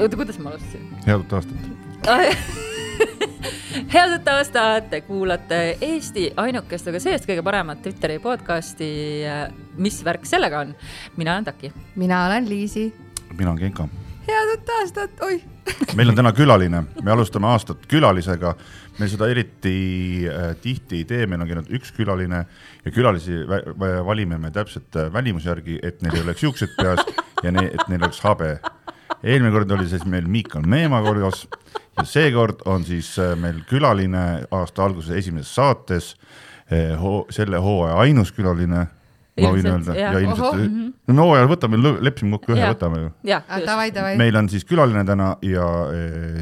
oota, kuidas ma alustasin? head uut aastat. head uut aastat, te kuulate Eesti ainukest, aga see-eest kõige paremat Twitteri podcasti. mis värk sellega on? mina olen Taki. mina olen Liisi. mina olen Genka. head uut aastat, oih. meil on täna külaline, me alustame aastat külalisega. me seda eriti äh, tihti ei tee, meil on käinud üks külaline ja külalisi valime me täpselt äh, välimuse järgi, et neil ei oleks juuksed peas ja ne, et neil oleks habe. Eelmine kord oli siis meil Miikal Meemaa korjas ja seekord on siis äh, meil külaline aasta alguses esimeses saates eh, ho, selle hooaja ainus külaline. ma võin öelda jah. ja ilmselt Ohoh., no me hooajal võtame, leppisime kokku ühe, võtame ju davai. meil on siis külaline täna ja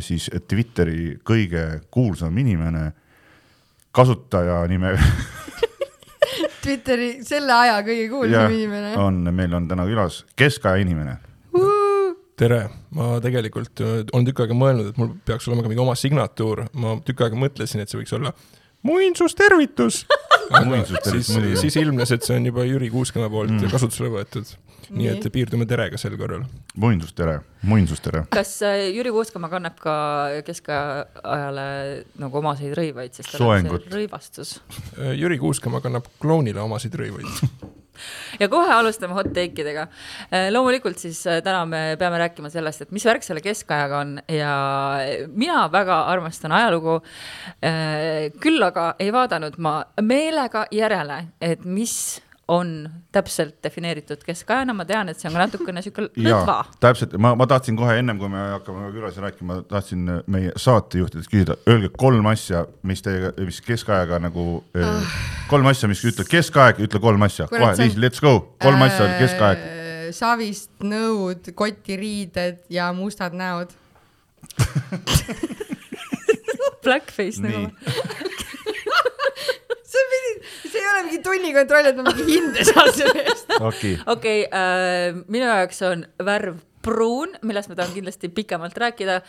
siis Twitteri kõige kuulsam inimene, kasutaja nime Twitteri selle aja kõige kuulsam inimene. on, meil on täna külas keskaja inimene. tere, ma tegelikult äh, olen tükk aega mõelnud, et mul peaks olema ka mingi oma signatuur, ma tükk aega mõtlesin, et see võiks olla muinsustervitus. Siis siis ilmnes, et see on juba Jüri Kuuskemaa poolt Mm. kasutusele võetud. nii et piirdume terega sel korral. muinsustere, muinsustere. kas äh, Jüri Kuuskamaa kannab ka keskajale nagu omaseid rõivaid, sest tal on see rõivastus. Äh, Jüri Kuuskemaa kannab klounile omasid rõivaid. ja kohe alustame hot take idega. loomulikult siis äh, täna me peame rääkima sellest, et mis värk selle keskajaga on ja mina väga armastan ajalugu. küll aga ei vaadanud ma meelega järele, et mis on täpselt defineeritud keskajana, ma tean, et see on ka natukene sihuke lõdva jaa, täpselt, ma, ma tahtsin kohe ennem, kui me hakkame külalisi rääkima, tahtsin meie saatejuhtidest küsida, öelge kolm asja, mis teiega, mis keskajaga nagu ah., kolm asja, mis ütled keskaeg, ütle kolm asja, kohe, see Liis, let's go, kolm asja, keskaeg. Äh, savist nõud, kotiriided ja mustad näod. blackface nagu. sa pidid, see ei ole mingi tunnikontroll, et ma mingi hinde saan selle eest. okei, okei okay,, minu jaoks on värv pruun, millest ma tahan kindlasti pikemalt rääkida.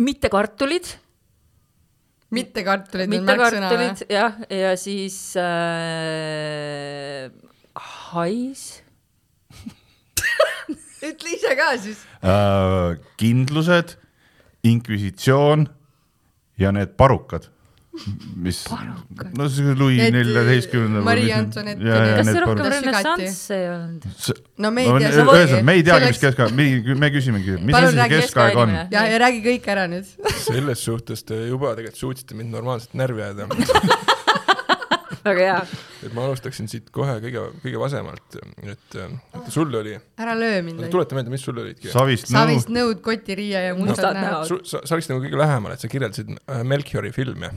mitte kartulid, mitte kartulid on mitte märksõna või? kartulid jah, ja siis äh, hais. ütle ise ka siis. äh, kindlused, inkvisitsioon ja need parukad, mis, no see Louis Need, neljateistkümnendal. Marie Antoinette ja kas see rohkem renessanss ei olnud? no me ei tea, ühesõnaga, me ei teagi, mis keskaeg, me, me küsimegi, mis asi see keskaeg on? ja, ja räägi kõik ära nüüd. selles suhtes te juba tegelikult suutsite mind normaalselt närvi ajada. väga hea. et ma alustaksin siit kohe kõige, kõige vasemalt, et äh, et sul oli, ära löö mind. tuleta meelde, mis sul olidki. savist savist nõu, nõud, kotiriie ja Mustad mustad näod. sa, sa oleksid nagu kõige lähemal, et sa kirjeldasid äh, Melchiori filmi.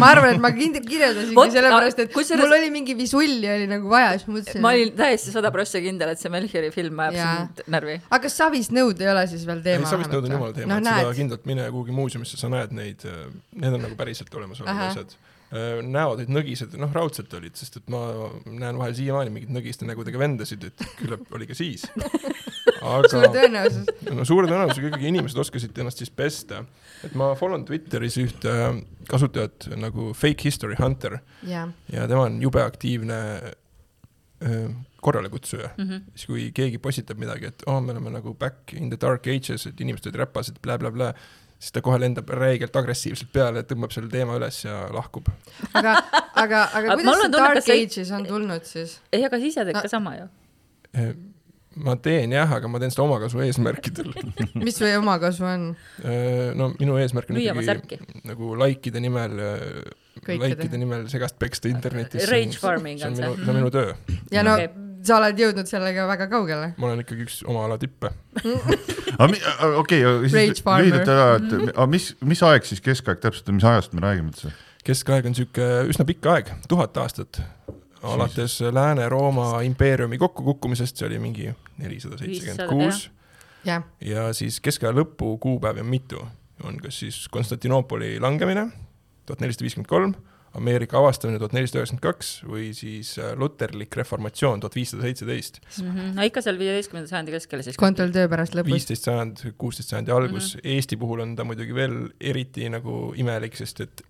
ma arvan, et ma kirjeldasingi sellepärast, et kusjuures- mul oli mingi visulli oli nagu vaja, siis ma mõtlesin. ma olin täiesti sada prossa kindel, et see Melchiori film ajab sind närvi. aga kas savist nõud ei ole siis veel teema? savist nõud on jumala teema no,, et seda kindlalt mine kuhugi muuseumisse, sa näed neid, need on nagu päriselt olemas olevad Ahah. asjad. Näod olid nõgised, noh raudselt olid, sest et ma näen vahel siiamaani mingeid nõgiste nägudega vendasid, et küllap oli ka siis. aga tõenäosus. no suure tõenäosusega ikkagi inimesed oskasid ennast siis pesta. et ma follow n Twitteris ühte kasutajat nagu Fake History Hunter jah, ja tema on jube aktiivne öö, korralekutsuja mm. -hmm. siis kui keegi postitab midagi, et oh, me oleme nagu back in the dark ages, et inimesed olid räpased bla,, blablabla, siis ta kohe lendab räigelt agressiivselt peale, tõmbab selle teema üles ja lahkub. aga, aga, aga kuidas on see tunne, Dark see- Ages on tulnud siis? ei, aga sa ise teed No- ka sama ju. ma teen jah, aga ma teen seda omakasu eesmärkidel. mis või omakasu on? no minu eesmärk on ikkagi nagu likeide nimel, Kõikide. likeide nimel segast peksta internetis. Rage farming see on on minu, see. see on minu töö. ja no okay. Sa oled jõudnud sellega väga kaugele. ma olen ikkagi üks oma ala tippe. okei, lühidalt ära, et aga mis, mis aeg siis keskaeg täpselt on, mis ajast me räägime üldse? keskaeg on sihuke üsna pikk aeg, tuhat aastat. alates Lääne-Rooma impeeriumi kokkukukkumisest, see oli mingi nelisada seitsekümmend kuus ja siis keskaja lõpu kuupäevi on mitu, on kas siis Konstantinoopoli langemine tuhat nelisada viiskümmend kolm, Ameerika avastamine tuhat nelisada üheksakümmend kaks või siis äh, luterlik reformatsioon tuhat viissada seitseteist, no ikka seal viieteistkümnenda sajandi keskel siis. kontroll töö pärast lõpus. viisteist sajand, kuusteist sajandi algus mm, -hmm. Eesti puhul on ta muidugi veel eriti nagu imelik, sest et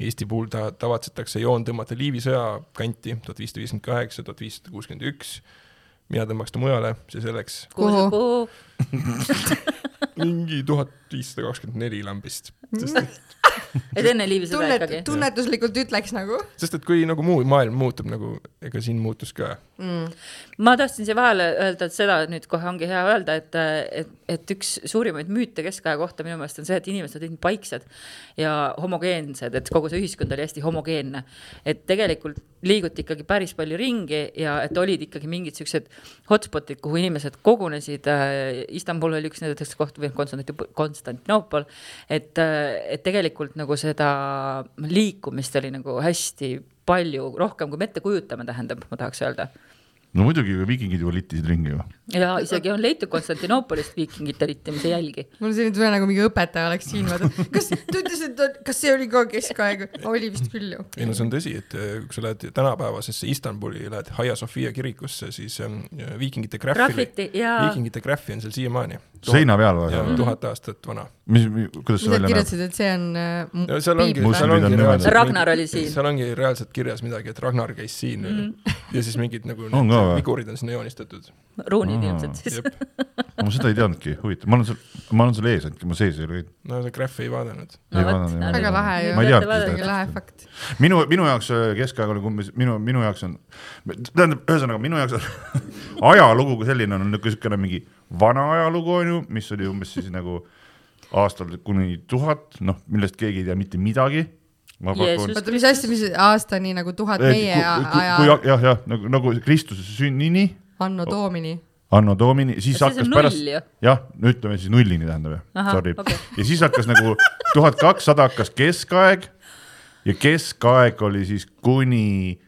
Eesti puhul ta tavatsetakse joon tõmmata Liivi sõja kanti tuhat viissada viiskümmend kaheksa, tuhat viissada kuuskümmend üks mina tõmbaks ta mujale, see selleks, Kuhu? kuhu? mingi tuhat viissada kakskümmend neli lambist. sest et, et enne Liivi seda tunnet ikkagi,? tunnetuslikult ütleks nagu sest et kui nagu muu maailm muutub nagu, ega siin muutus ka. mm.. ma tahtsin siia vahele öelda, et seda nüüd kohe ongi hea öelda, et, et, et üks suurimaid müüte keskaja kohta minu meelest on see, et inimesed olid paiksed ja homogeensed, et kogu see ühiskond oli hästi homogeenne. et tegelikult liiguti ikkagi päris palju ringi ja et olid ikkagi mingid siuksed hotspot'id, kuhu inimesed kogunesid. Istanbul oli üks nendest koht või Konstantin- Konstantinoopol, et, et tegelikult nagu seda liikumist oli nagu hästi palju rohkem, kui me ette kujutame, tähendab, ma tahaks öelda no muidugi viikingid ju littisid ringi ju. ja isegi on leitud Konstantinoopolist viikingite littimise jälgi. mul on selline tunne, nagu mingi õpetaja oleks siin, vaata, kas ta ütles, et kas see oli ka keskaeg, oli vist küll ju. ei no see on tõsi, et eh, kui sa lähed tänapäevasesse Istanbuli, lähed Hagia Sophia kirikusse, siis ähm, viikingite Graffiti viikingite graffi on seal siiamaani. Seina peal või tuhat aastat vana. mis, kuidas see välja näeb? kirjutasid, et see on äh, no seal ongi, seal ongi on reaalselt Ragnar oli siin. seal ongi reaalselt kirjas midagi, et Ragnar käis siin mm ja siis mingid nagu On ka vigurid on sinna joonistatud. ruunid ilmselt siis. ma seda ei teadnudki, huvitav, ma olen seal, ma olen seal ees ainult, ma sees ei ole käinud. no see graffi ei vaadanud. Vaadanud, jah. Väga lahe ju. Ma ei teadnud seda. lahe fakt. minu, minu jaoks äh, keskaeg oli umbes, minu, minu jaoks on, tähendab, ühesõnaga minu jaoks on ajalugu kui selline on niisugune mingi vana ajalugu on ju, mis oli umbes siis nagu aastal kuni tuhat, noh, millest keegi ei tea mitte midagi. oota, mis asja, mis aastani nagu tuhat meie kui aja, jah, jah nagu, nagu Kristuse sünnini, anno domini. anno domini, siis see hakkas on pärast jah, no ütleme siis nullini tähendab ju, Ahah, sorry okei. ja siis hakkas nagu tuhat kakssada hakkas keskaeg ja keskaeg oli siis kuni,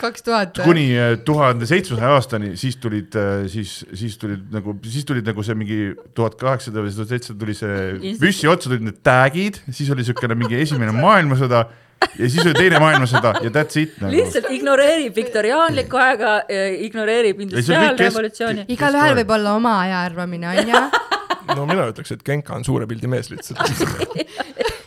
kaks tuhat. kuni äh, tuhande seitsmesaja aastani, siis tulid, siis, siis tulid nagu, siis tulid nagu see mingi tuhat kaheksasada või tuhat seitsesada tuli see püssi otsa tulid need tag'id, siis oli niisugune mingi esimene maailmasõda ja siis oli teine maailmasõda ja that's it nagu.. lihtsalt ignoreerib viktoriaanlikku aega, ignoreerib see on kõik kes- industriaalrevolutsiooni. igalühel võib olla oma aja arvamine, onju. no mina ütleks, et Genka on suure pildi mees lihtsalt.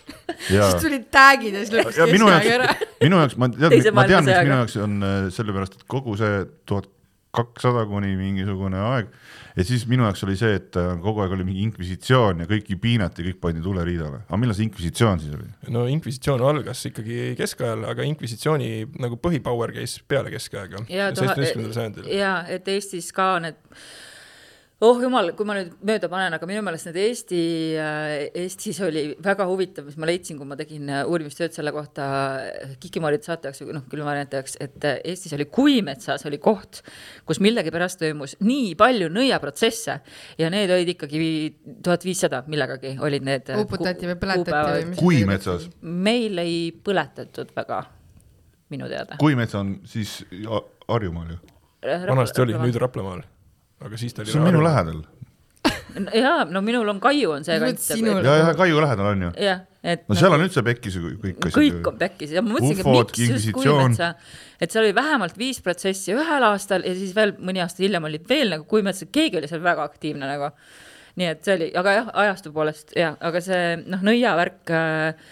ja siis tulid tag'id ja siis ja minu keskaeg ära minu jaoks ma tean ma tean, miks minu jaoks on äh, sellepärast, et kogu see tuhat kakssada kuni mingisugune aeg ja siis minu jaoks oli see, et äh, kogu aeg oli mingi inkvisitsioon ja kõiki piinati, kõik pandi tuleriidale. aga millal see inkvisitsioon siis oli? no inkvisitsioon algas ikkagi keskajal, aga inkvisitsiooni nagu põhipower käis peale keskaega, seitsmeteistkümnendal sajandil. ja et Eestis ka need oh jumal, kui ma nüüd mööda panen, aga minu meelest need Eesti, Eestis oli väga huvitav, mis ma leidsin, kui ma tegin äh, uurimistööd selle kohta äh, Kikimoorid saate jaoks või noh, külmavarianti jaoks, et äh, Eestis oli Kuimetsas oli koht, kus millegipärast toimus nii palju nõiaprotsesse ja need olid ikkagi tuhat viissada millegagi olid need. uputati või põletati või mis. kui metsas, meil ei põletatud väga, minu teada. kui mets on siis Harjumaal ju, vanasti oli, nüüd Raplamaal, aga siis ta oli. see on minu. lähedal jaa, no minul on Kaiu on see kant ja, ja Kaiu lähedal on ju. jah, et. no seal on üldse pekkis ju kõik asjad. kõik on pekkis ja ma mõtlesingi, et miks just. Kuimetsa, et seal oli vähemalt viis protsessi ühel aastal ja siis veel mõni aasta hiljem olid veel nagu Kuimetsa, keegi oli seal väga aktiivne nagu. nii et see oli, aga jah, ajastu poolest ja, aga see noh, nõiavärk äh,.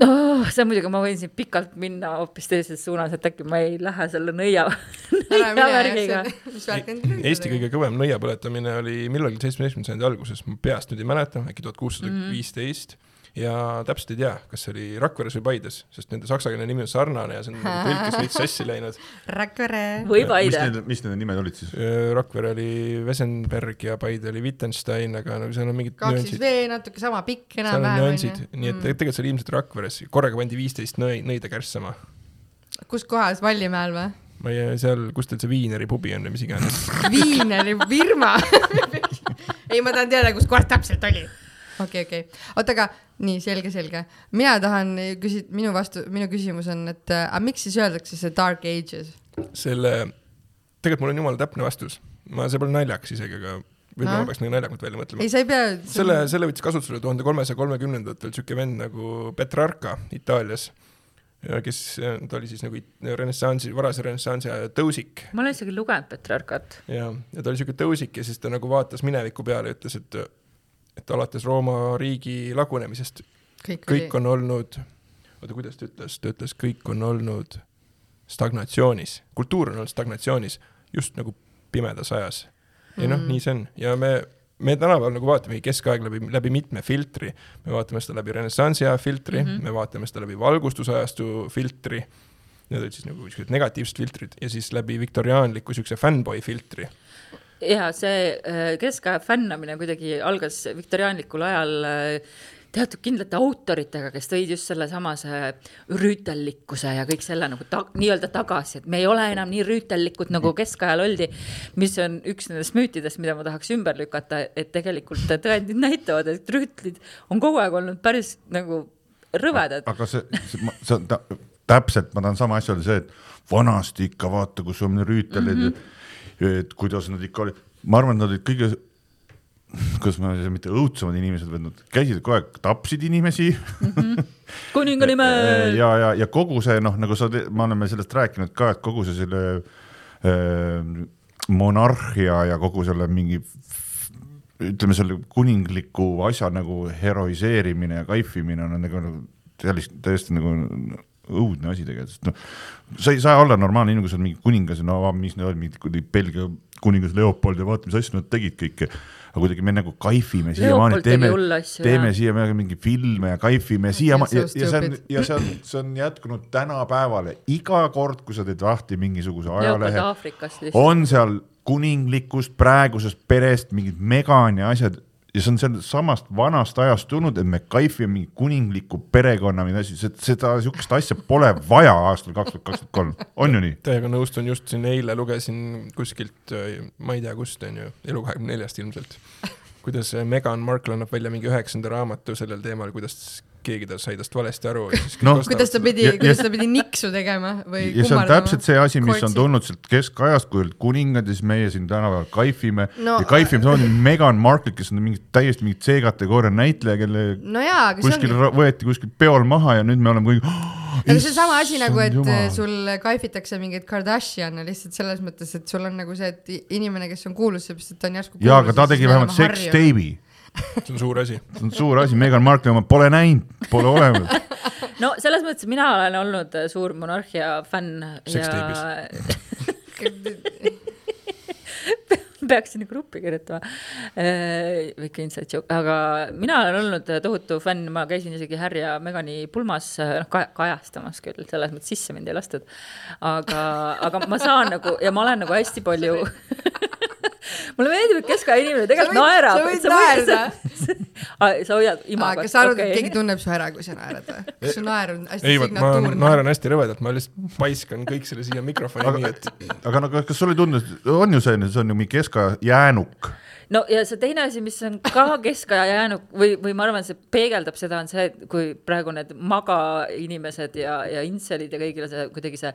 noh, see muidugi, ma võin siin pikalt minna hoopis teises suunas, et äkki ma ei lähe selle nõia, nõiavärgiga. on? Eesti kõige kõvem nõiapõletamine oli millalgi seitsmeteistkümnenda sajandi alguses, ma peast nüüd ei mäleta, äkki tuhat kuussada viisteist ja täpselt ei tea, kas see oli Rakveres või Paides, sest nende saksakeelne nimi on sarnane ja see on nagu tõlkes veits sassi läinud. Rakvere. või mis Paide. need, mis need nimed olid siis? Rakvere oli Wesenberg ja Paide oli Wittgenstein, aga nagu seal on mingid kaks siis nüansid. V natuke sama pikk enam-vähem nüansid, nii et tegelikult see oli ilmselt Rakveres, korraga pandi viisteist nõi-, nõida kärssama. kus kohas, Vallimäel või? ma ei, seal, kus teil see Viineri pubi on või mis iganes. Viineri firma. ei, ma tahan teada, kus kohas täpselt oli. okei, okei, oota, aga nii selge, selge. mina tahan küsi-, minu vastu, minu küsimus on, et äh, aga miks siis öeldakse see Dark Ages? selle, tegelikult mul on jumala täpne vastus. ma, see pole naljakas isegi, aga võib-olla ma peaks nagu naljakamalt välja mõtlema ei,. sa ei pea. selle, selle võttis kasutusele tuhande kolmesaja kolmekümnendatel siuke vend nagu Petrarca Itaalias, kes, ta oli siis nagu renessansi, varase renessansi aja tõusik ma olen isegi lugenud Petrarkat. ja, ja ta oli siuke tõusik ja siis ta nagu vaatas mineviku peale ja ütles, et et alates Rooma riigi lagunemisest kõik, kõik on olnud, oota, kuidas ta ütles, ta ütles, kõik on olnud stagnatsioonis, kultuur on olnud stagnatsioonis just nagu pimedas ajas. ja noh, nii see on ja me, me tänapäeval nagu vaatamegi keskaeg läbi, läbi mitme filtri, me vaatame seda läbi renessansi aja filtri mm, -hmm. me vaatame seda läbi valgustusajastu filtri, need olid siis nagu siuksed negatiivsed filtrid ja siis läbi viktoriaanliku siukse fännboi filtri. Ja see äh, keskaja fännamine kuidagi algas viktoriaanlikul ajal äh, teatud kindlate autoritega, kes tõid just sellesamase rüütellikkuse ja kõik selle nagu ta, nii-öelda tagasi, et me ei ole enam nii rüütellikud nagu keskajal oldi. mis on üks nendest müütidest, mida ma tahaks ümber lükata, et tegelikult tõendid näitavad, et rüütlid on kogu aeg olnud päris nagu rõvedad. aga see, see, see on ta, täpselt, ma tahan sama asja öelda, see, et vanasti ikka vaata, kus on rüütelid mm, -hmm. Et kuidas nad ikka olid, ma arvan, et nad olid kõige, kuidas ma mitte õudsemad inimesed, vaid nad käisid kogu aeg, tapsid inimesi kuninga nimel. ja, ja, ja kogu see noh, nagu sa, me oleme sellest rääkinud ka, et kogu see selle äh, monarhia ja kogu selle mingi ütleme, selle kuningliku asja nagu heroiseerimine ja kaifimine on nagu nagu sellist täiesti nagu õudne asi tegelikult, sest noh, sa ei saa olla normaalne inimene, kui sa oled mingi kuningas no mis need olid, mingid Belgia kuningas Leopold ja vaata, mis asju nad tegid kõike. aga kuidagi me nagu kaifime siiamaani, teeme teeme siiamaani mingi filme ja kaifime siiamaani ja, ja see on ja see on, see on jätkunud tänapäevale, iga kord, kui sa teed lahti mingisuguse ajalehe, on seal kuninglikust praegusest perest mingid Megan ja asjad ja see on sellest samast vanast ajast tulnud, et me kaifime mingi kuningliku perekonna või asju, seda sihukest asja pole vaja aastal kaks tuhat kakskümmend kolm, on ju nii? täiega nõustun, just siin eile lugesin kuskilt, ma ei tea kust, on ju, Elu kahekümne neljast ilmselt, kuidas Meghan Markle annab välja mingi üheksanda raamatu sellel teemal, kuidas keegi ta sai tast valesti aru ja siis Noh, kuidas ta pidi kuidas ta pidi niksu tegema või ja see on täpselt see asi, mis on tulnud sealt keskajast, kui olid kuningad ja siis meie siin tänapäeval kaifime No- no, ja kaifime samamoodi Meghan Markle, kes on mingi täiesti mingi C-kategooria näitleja, kelle no jaa, kuskil ongi, võeti kuskil peol maha ja nüüd me oleme kõik. aga see on sama asi nagu, et jumal. sul kaifitakse mingeid Kardashiane lihtsalt selles mõttes, et sul on nagu see, et inimene, kes on kuulus, seepärast et ta on järsku jaa, aga kuulus ta tegi vähemalt seks. see on suur asi. see on suur asi, Meghan Markle oma pole näinud, pole olemas. no selles mõttes mina olen olnud äh, suur monarhia fänn ja peaks sinna gruppi kirjutama. väike inside joke, aga mina olen olnud tohutu fänn, ma käisin isegi Harry ja Megani pulmas, noh ka, kajastamas küll, selles mõttes sisse mind ei lastud. aga, aga ma saan nagu ja ma olen nagu hästi palju mulle meeldib, et keskaja inimene tegelikult naerab. sa võid naerda. sa hoiad aa, imagot. kas sa arvad, et keegi tunneb su ära, kui sa naerad või? kas su naer on hästi ei, vot ma signatuurne? naeran hästi rõvedalt, ma lihtsalt paiskan kõik selle siia mikrofoni nii, et aga no kas sulle ei tundu, on ju selline, see on ju mingi keskaja jäänuk. No ja see teine asi, mis on ka keskaja jäänud või, või ma arvan, see peegeldab seda, on see, kui praegu need magainimesed ja, ja intselid ja kõigile see kuidagi see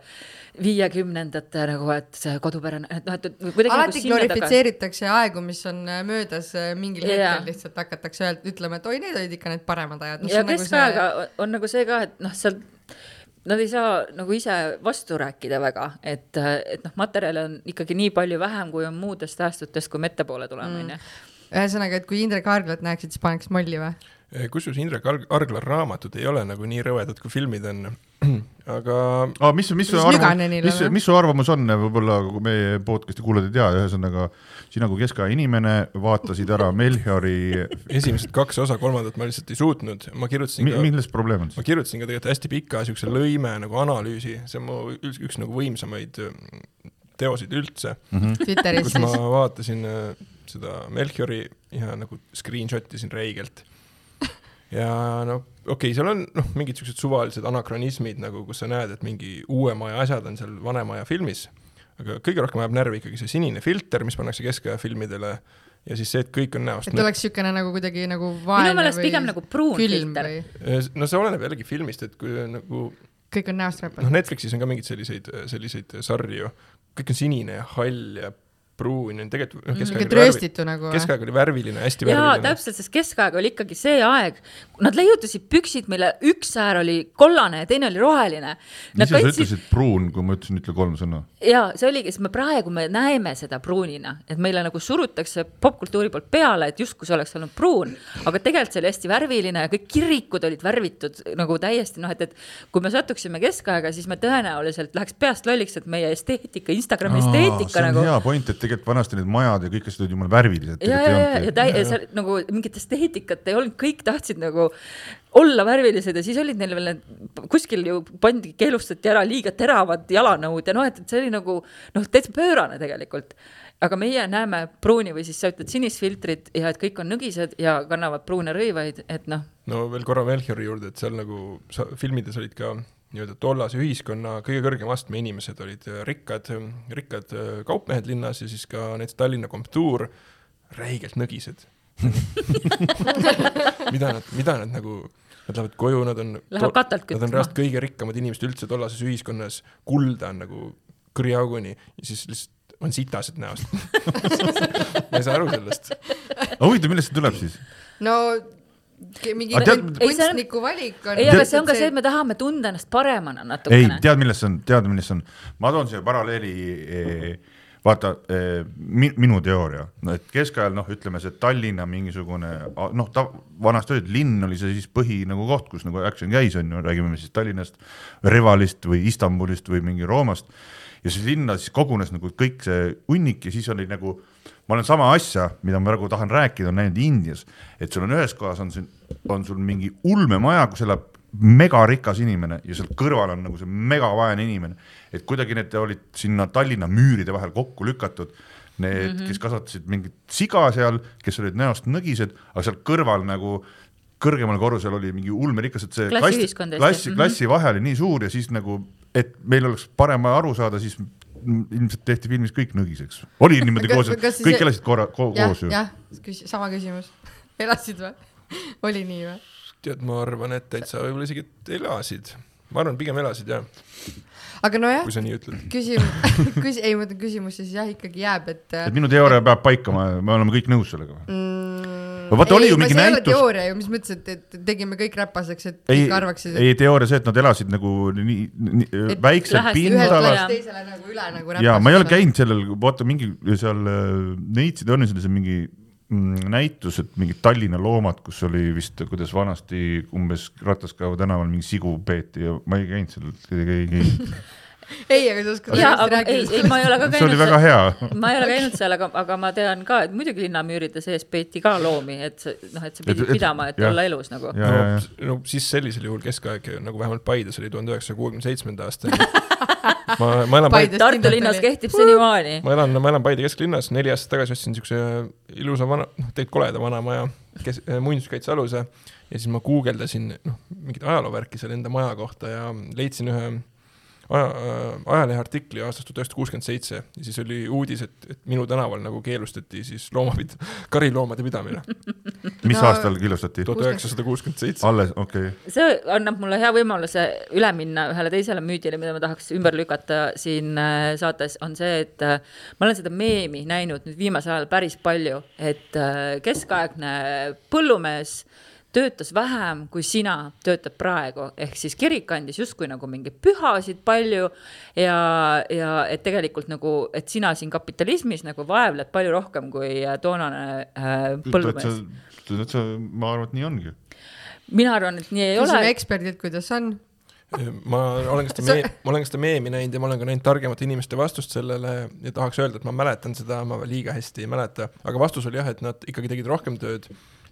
viiekümnendate nagu, et see kodupärane, et noh, et kuidagi alati nagu sinna taga. glorifitseeritakse aegu, mis on äh, möödas äh, mingil Jaa. hetkel lihtsalt hakatakse ütlema, et oi, need olid ikka need paremad ajad. ja keskajaga on, on nagu see ka, et noh, seal nad ei saa nagu ise vastu rääkida väga, et, et noh, materjale on ikkagi nii palju vähem, kui on muudest säästutest, kui me ettepoole tuleme, onju. ühesõnaga, et kui Indrek Aarglat näeksid, siis paneks molli või? Kusjuures Indrek Arg- Argla raamatud ei ole nagu nii rõvedad, kui filmid on. Aga aga mis, mis su arvamus, mis mis su arvamus on, võib-olla kui meie podcast'i kuulajad ei tea, ühesõnaga sina kui keskaja inimene vaatasid ära Melchiori, esimesed kaks osa, kolmandat ma lihtsalt ei suutnud, ma kirjutasin ka, milles probleem on ma siis? kirjutasin ka tegelikult hästi pika siukse lõime nagu analüüsi, see on mu üks, üks nagu võimsamaid mm, teoseid üldse, Twitteris. Kus ma vaatasin äh, seda Melchiori ja nagu screenshot isin räigelt. Ja no okei okay,, seal on noh, mingid siuksed suvalised anakronismid nagu, kus sa näed, et mingi uuema aja asjad on seal vanema aja filmis, aga kõige rohkem ajab närvi ikkagi see sinine filter, mis pannakse keskaja filmidele ja siis see, et kõik on näost et oleks siukene nagu kuidagi nagu minu vaene meelest või pigem nagu pruun filter. no see oleneb jällegi filmist, et kui nagu kõik on näost noh, räpanud. Netflixis on ka mingeid selliseid, selliseid sarju, kõik on sinine ja hall ja pruun on tegelikult noh, niisugune keskaeg oli värvi- nagu. keskaeg oli värviline, hästi jaa, värviline. täpselt, sest keskaeg oli ikkagi see aeg, nad leiutasid püksid, mille üks äär oli kollane ja teine oli roheline. ise sa ütlesid pruun, kui ma ütlesin, ütle kolm sõna. ja see oligi, sest me praegu me näeme seda pruunina, et meile nagu surutakse popkultuuri poolt peale, et justkui see oleks olnud pruun, aga tegelikult see oli hästi värviline ja kõik kirikud olid värvitud nagu täiesti noh, et, et kui me satuksime keskaega, siis me tõenäoliselt läheks peast lolliks, et meie esteetika, Instagrami esteetika see on nagu hea point, et tegelikult vanasti need majad ja kõik asjad olid jumala värvilised. ja, ja, ja, ja täi-, seal nagu mingit esteetikat ei olnud, kõik tahtsid nagu olla värvilised ja siis olid neil veel need, kuskil ju pandi, keelustati ära liiga teravad jalanõud ja noh, et, et see oli nagu noh, täitsa pöörane tegelikult. aga meie näeme pruuni või siis sa ütled sinist ja et kõik on nõgised ja kannavad pruune rõivaid, et noh, no veel korra Melchiori juurde, et seal nagu sa, filmides olid ka nii-öelda tollase ühiskonna kõige kõrgema astme inimesed olid äh, rikkad, rikkad äh, kaupmehed linnas ja siis ka näiteks Tallinna komtuur, räigelt nõgised. mida nad, mida nad nagu, nad lähevad koju, nad on Läheb katelt Nad on reaalselt kõige rikkamad inimesed üldse tollases ühiskonnas, kulda on nagu kõriauguni ja siis lihtsalt on sitased näost ma ei saa aru sellest. huvitav, millest see tuleb siis? no mingi tead- kun- Ei, see on- kunstniku valik on. ei, aga see on ka see, et me tahame tunda ennast paremana ei natukene., tead, milles see on, tead, milles see on? ma toon siia paralleeli, vaata mi, minu teooria, et keskajal noh, ütleme see Tallinna mingisugune noh, ta vanasti oli, et linn oli see siis põhi nagu koht, kus nagu action käis, on ju, räägime me siis Tallinnast, Revalist või Istanbulist või mingi Roomast ja siis linna siis kogunes nagu kõik see hunnik ja siis oli nagu ma olen sama asja, mida ma praegu tahan rääkida, on näinud Indias, et sul on ühes kohas on siin, on sul mingi ulmemaja, kus elab megarikas inimene ja seal kõrval on nagu see megavaene inimene, et kuidagi need olid sinna Tallinna müüride vahel kokku lükatud. Need mm, -hmm. kes kasvatasid mingit siga seal, kes olid näost nõgised, aga seal kõrval nagu kõrgemal korrusel oli mingi ulmerikas, et see Klassiühiskond hästi. klassi, Mhm. klassi vahe oli nii suur ja siis nagu, et meil oleks parem aru saada, siis ilmselt tehti filmis kõik nõgiseks. oli niimoodi koos, kõik elasid korra ko, koos, ju. jah, sama küsimus. elasid või? oli nii või? tead, ma arvan, et täitsa võib-olla isegi et elasid. ma arvan, pigem elasid jah, aga nojah küsimus, küs-, ei ma mõtlen küsimus siis jah ikkagi jääb, et et minu teooria peab paika, me oleme kõik nõus sellega. mm, No vaata, oli ju mingi see ei ole näitus- teooria ju, mis mõttes, et, et tegime kõik räpaseks, et ei kõik, arvaksid, ei teooria see, et nad elasid nagu nii, nii Et väiksel pindalal teisele nagu üle nagu räpaseks. ja ma ei ole käinud sellel, vaata mingi seal äh, Neitsid on ju selline mingi mm, näitus, et mingid Tallinna loomad, kus oli vist, kuidas vanasti umbes Rataskaeva tänaval mingi sigu peeti ja ma ei käinud seal, ei käinud. ei, aga sa oskad hästi aga ei, ei, ma ei ole ka see oli käinud väga hea. ma ei ole käinud seal, aga, aga ma tean ka, et muidugi linnamüüride sees peeti ka loomi, et see noh, et sa Et- pidid et- pidama, et jah. olla elus nagu. ja, ja, ja no, no siis sellisel juhul keskaeg nagu vähemalt Paides oli tuhande üheksasaja kuuekümne seitsmenda aastani. ma, ma elan Paides, Tartu linnas kehtib senimaani. ma elan, ma elan Paide kesklinnas, neli aastat tagasi ostsin siukse ilusa vana, noh tegelikult koleda vana maja, kes, muinsuskaitsealuse ja siis ma guugeldasin noh, mingit ajaloovärki selle enda maja kohta ja leidsin ühe aja, ajalehe artikli aastast tuhat üheksasada kuuskümmend seitse ja siis oli uudis, et, et minu tänaval nagu keelustati siis loomapid-, kariloomade pidamine. mis No- aastal killustati? tuhat üheksasada kuuskümmend seitse. alles, okei okay.. see annab mulle hea võimaluse üle minna ühele teisele müüdile, mida ma tahaks ümber lükata siin äh, saates, on see, et äh, ma olen seda meemi näinud nüüd viimasel ajal päris palju, et äh, keskaegne põllumees töötas vähem, kui sina töötad praegu, ehk siis kirik andis justkui nagu mingeid pühasid palju ja, ja et tegelikult nagu, et sina siin kapitalismis nagu vaevled palju rohkem kui äh, toonane äh, põllumees. täitsa, ma arvan, et nii ongi. mina arvan, et nii ei ole küsime eksperdilt, kuidas on. ma olen ka seda meemi, ma olen ka seda meemi näinud ja ma olen ka näinud targemate inimeste vastust sellele ja tahaks öelda, et ma mäletan seda, ma liiga hästi ei mäleta, aga vastus oli jah, et nad ikkagi tegid rohkem tööd,